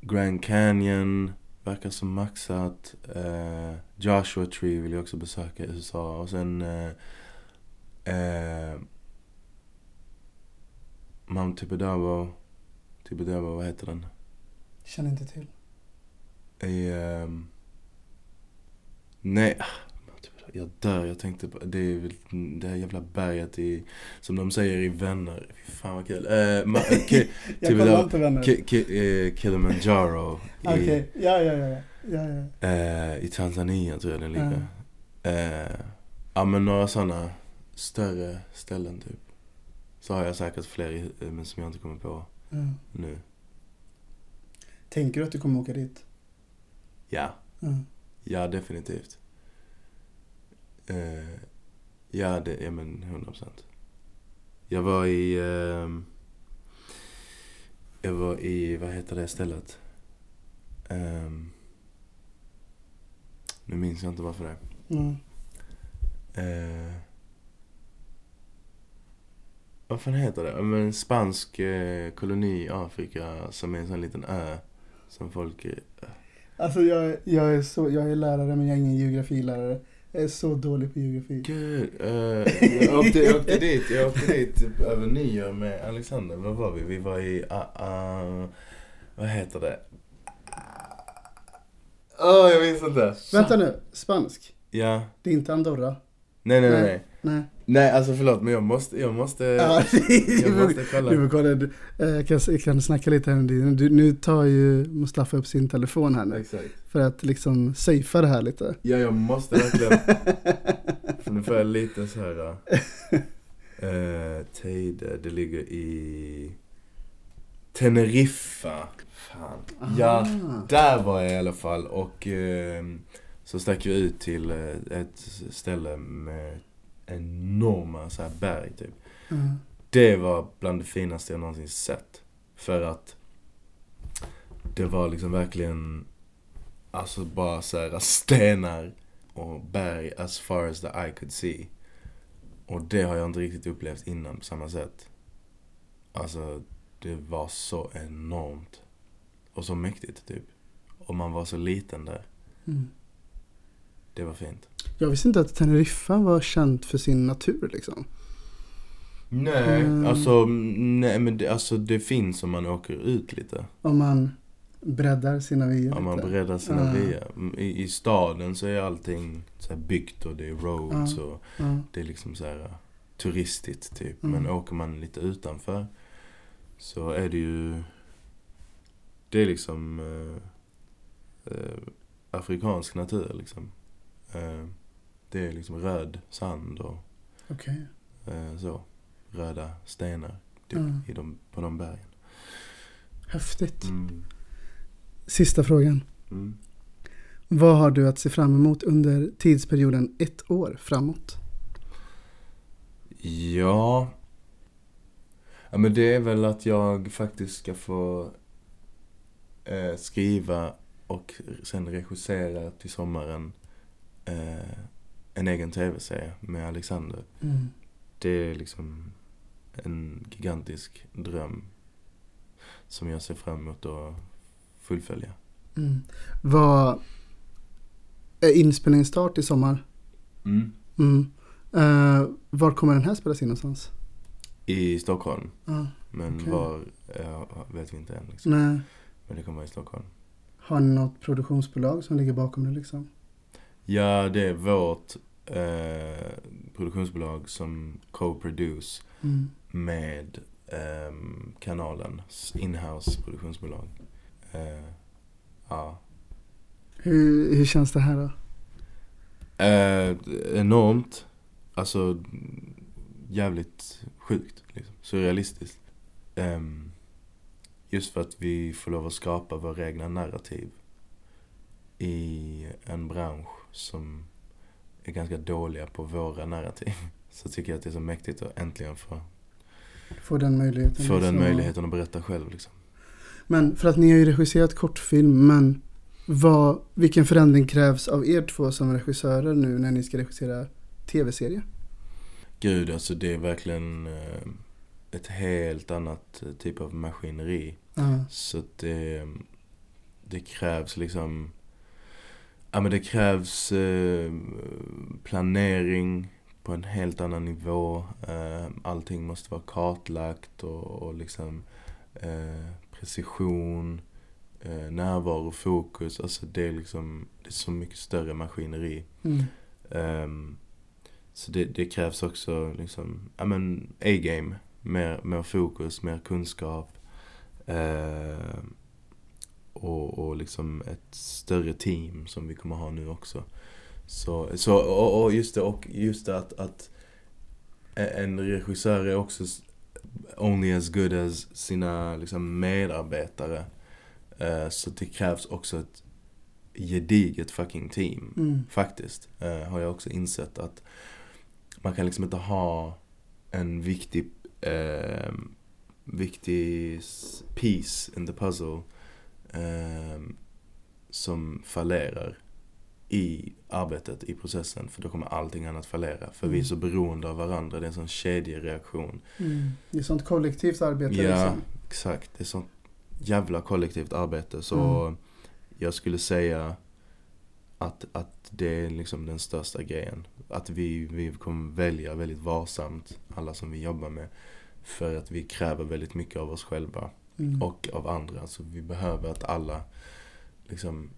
Grand Canyon verkar som maxat. Uh, Joshua Tree vill jag också besöka i USA. Och sen uh, uh, Mount Tibidabo. Tibidabo, vad heter den? Känner inte till. I, ehm, nej, jag dör. Jag tänkte på det, är det här jävla berget i, som de säger i Vänner. Fy fan vad kul. Eh, ma- ki, Jag Tibidabo- kollar inte vänner. ki, ki, eh, Kilimanjaro Okej, ja, ja, ja, ja, ja, ja. eh, i Tanzania tror jag den ligger. Eh, ja men några sådana större ställen typ. Så har jag säkert fler eh, men som jag inte kommer på ja. nu. Tänker du att du kommer åka dit? Ja. Ja. Ja, definitivt. Eh, ja, det, ja men 100 procent. Jag var i... ehm, jag var i, vad heter det stället? Ehm, nu minns jag inte varför det. Mm. Uh, vad fan heter det? Men en spansk eh, koloni i Afrika som är en sån liten ö. Som folk... eh, Alltså jag, jag, är så, jag är lärare men jag är ingen geografilärare. Jag är så dålig på geografi. Gud, eh, jag, åkte, jag åkte dit, jag åkte dit över nyår med Alexander. Var var vi? Vi var i, uh, uh, vad heter det? Åh, oh, jag minns inte. Vänta nu, spansk. Ja, Det är inte Andorra. nej nej nej. Nej. Nej, Nej. alltså förlåt men jag måste, jag måste, Ja, jag måste kolla. Du får kolla. Du, eh, Jag kan, jag kan snacka lite här dig. Du, Nu tar ju Mustafa upp sin telefon här nu. Exakt. För att liksom safea det här lite. Ja, jag måste verkligen. För nu får jag lite så här. Uh, Teide, det ligger i Teneriffa. Fan. Ja, Ah. där var jag i alla fall. Och ehm, så stack vi ut till eh, ett ställe med enorma så här berg typ. Ja. Det var bland det finaste jag någonsin sett. För att det var liksom verkligen, alltså bara så här stenar och berg as far as the eye could see. Och det har jag inte riktigt upplevt innan på samma sätt. Alltså, det var så enormt. Och så mäktigt typ. Och man var så liten där. Mm. Det var fint. Jag visste inte att Teneriffa var känt för sin natur liksom. Nej, Mm. alltså, nej men det, alltså det finns om man åker ut lite. Om man breddar sina vyer Om man lite. breddar sina Ja. vyer. I, I staden så är allting så byggt och det är roads Ja. och Ja. det är liksom så här uh, turistigt typ. Mm. Men åker man lite utanför så är det ju det är liksom eh, eh, afrikansk natur liksom. Eh, det är liksom röd sand och Okej. eh, så. Röda stenar typ, Mm. i de, på de bergen. Häftigt. Mm. Sista frågan. Mm. Vad har du att se fram emot under tidsperioden ett år framåt? Ja. Ja men det är väl att jag faktiskt ska få eh, skriva och sen regissera till sommaren eh, en egen tv-serie med Alexander. Mm. Det är liksom en gigantisk dröm som jag ser fram emot att fullfölja. Mm. Vad är inspelningsstart i sommar? Mm. Mm. Uh, var kommer den här spelas in någonstans? I Stockholm. Ja. Men Okej. var ja, vet vi inte än. Liksom. Nej. Men det kommer vara i Stockholm. Har ni något produktionsbolag som ligger bakom det liksom? Ja, det är vårt eh, produktionsbolag som co-produce Mm. med ehm, kanalen, inhouse produktionsbolag. Eh, ja. Hur, hur känns det här då? Eh, enormt. Alltså jävligt sjukt. Liksom. Surrealistiskt. Ehm, just för att vi får lov att skapa våra egna narrativ i en bransch som är ganska dåliga på våra narrativ. Så tycker jag att det är så mäktigt att äntligen få, Få den möjligheten. få den liksom. möjligheten att berätta själv. Liksom. Men för att ni har ju regisserat kortfilm, men vad, vilken förändring krävs av er två som regissörer nu när ni ska regissera tv-serie? Gud, alltså det är verkligen eh, ett helt annat eh, typ av maskineri. Ja. Så att det, det krävs liksom Ja men det krävs eh, planering på en helt annan nivå. Eh, allting måste vara kartlagt och, och liksom eh, precision, eh, närvaro, fokus. Alltså det är liksom, det är så mycket större maskineri. Mm. Ehm, så det, det krävs också liksom, ja men A-game. Mer, mer fokus, mer kunskap. Ehm, och, och liksom ett större team som vi kommer ha nu också. Så, så och, och just det, och just det att, att en regissör är också only as good as sina liksom, medarbetare. Eh, så det krävs också ett gediget fucking team. Mm. Faktiskt. Eh, har jag också insett att man kan liksom inte ha en viktig, eh, viktig piece in the puzzle eh, som fallerar i arbetet, i processen. För då kommer allting annat fallera. För vi är Mm. så beroende av varandra. Det är en sån kedjereaktion. Mm. Det är sånt kollektivt arbete Ja, liksom. exakt. Det är sånt jävla kollektivt arbete. Så Mm. jag skulle säga att, att det är liksom den största grejen. Att vi, vi kommer välja väldigt varsamt, alla som vi jobbar med. För att vi kräver väldigt mycket av oss själva Mm. och av andra. Så vi behöver att alla liksom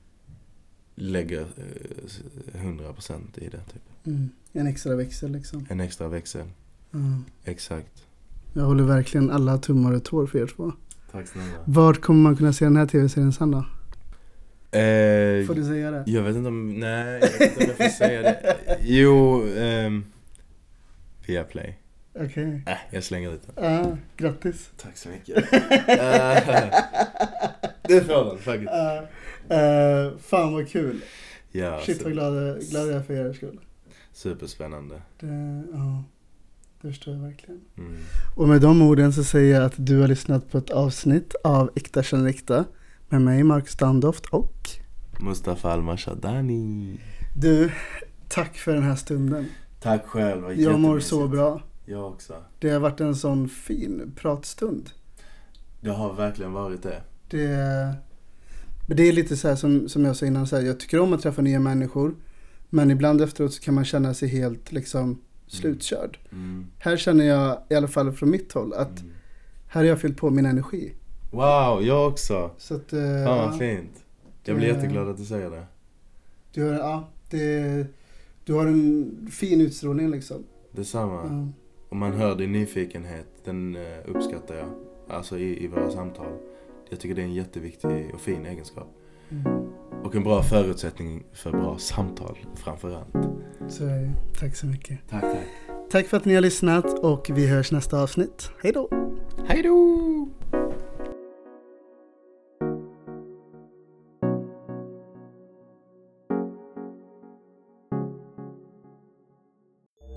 lägger eh, 100% i det. Typ. Mm. En extra växel liksom. En extra växel. Ja. Exakt. Jag håller verkligen alla tummar och tår för er två. Tack snälla. Vart kommer man kunna se den här tv-serien sen då? Eh, Får du säga det? Jag vet inte om, nej, jag vet inte om jag får säga det. Jo, um, via Okej. Äh, jag slänger den. Ja, grattis. Tack så mycket. Eh, det får den faktiskt. Uh, uh, fan vad kul. Ja, Shit så- vad glad, glad jag är för er skull. Superspännande. Det, ja, det förstår jag verkligen. Mm. Och med de orden så säger jag att du har lyssnat på ett avsnitt av Äkta känner äkta med mig Mark Standoft och Mustafa Al-Mashadani. du, tack för den här stunden. Tack själv, Jag mår så bra. Jag också. Det har varit en sån fin pratstund. Det har verkligen varit det. Det, men det är lite så här som, som jag sa innan, så här, jag tycker om att träffa nya människor. Men ibland efteråt så kan man känna sig helt liksom slutkörd. Mm. Här känner jag, i alla fall från mitt håll, att Mm. här har jag fyllt på min energi. Wow, jag också. Så att, Fan vad fint. Jag blir Det- jätteglad att du säger det. du, har, ja, det, du har en fin utstrålning liksom. Detsamma. Ja. Och man hör din nyfikenhet, den eh, uppskattar jag. Alltså i, i våra samtal. Jag tycker det är en jätteviktig och fin egenskap. Mm. Och en bra förutsättning för bra samtal framförallt. Så är det. Tack så mycket. Tack, tack. Tack för att ni har lyssnat och vi hörs nästa avsnitt. Hej då! Hej då!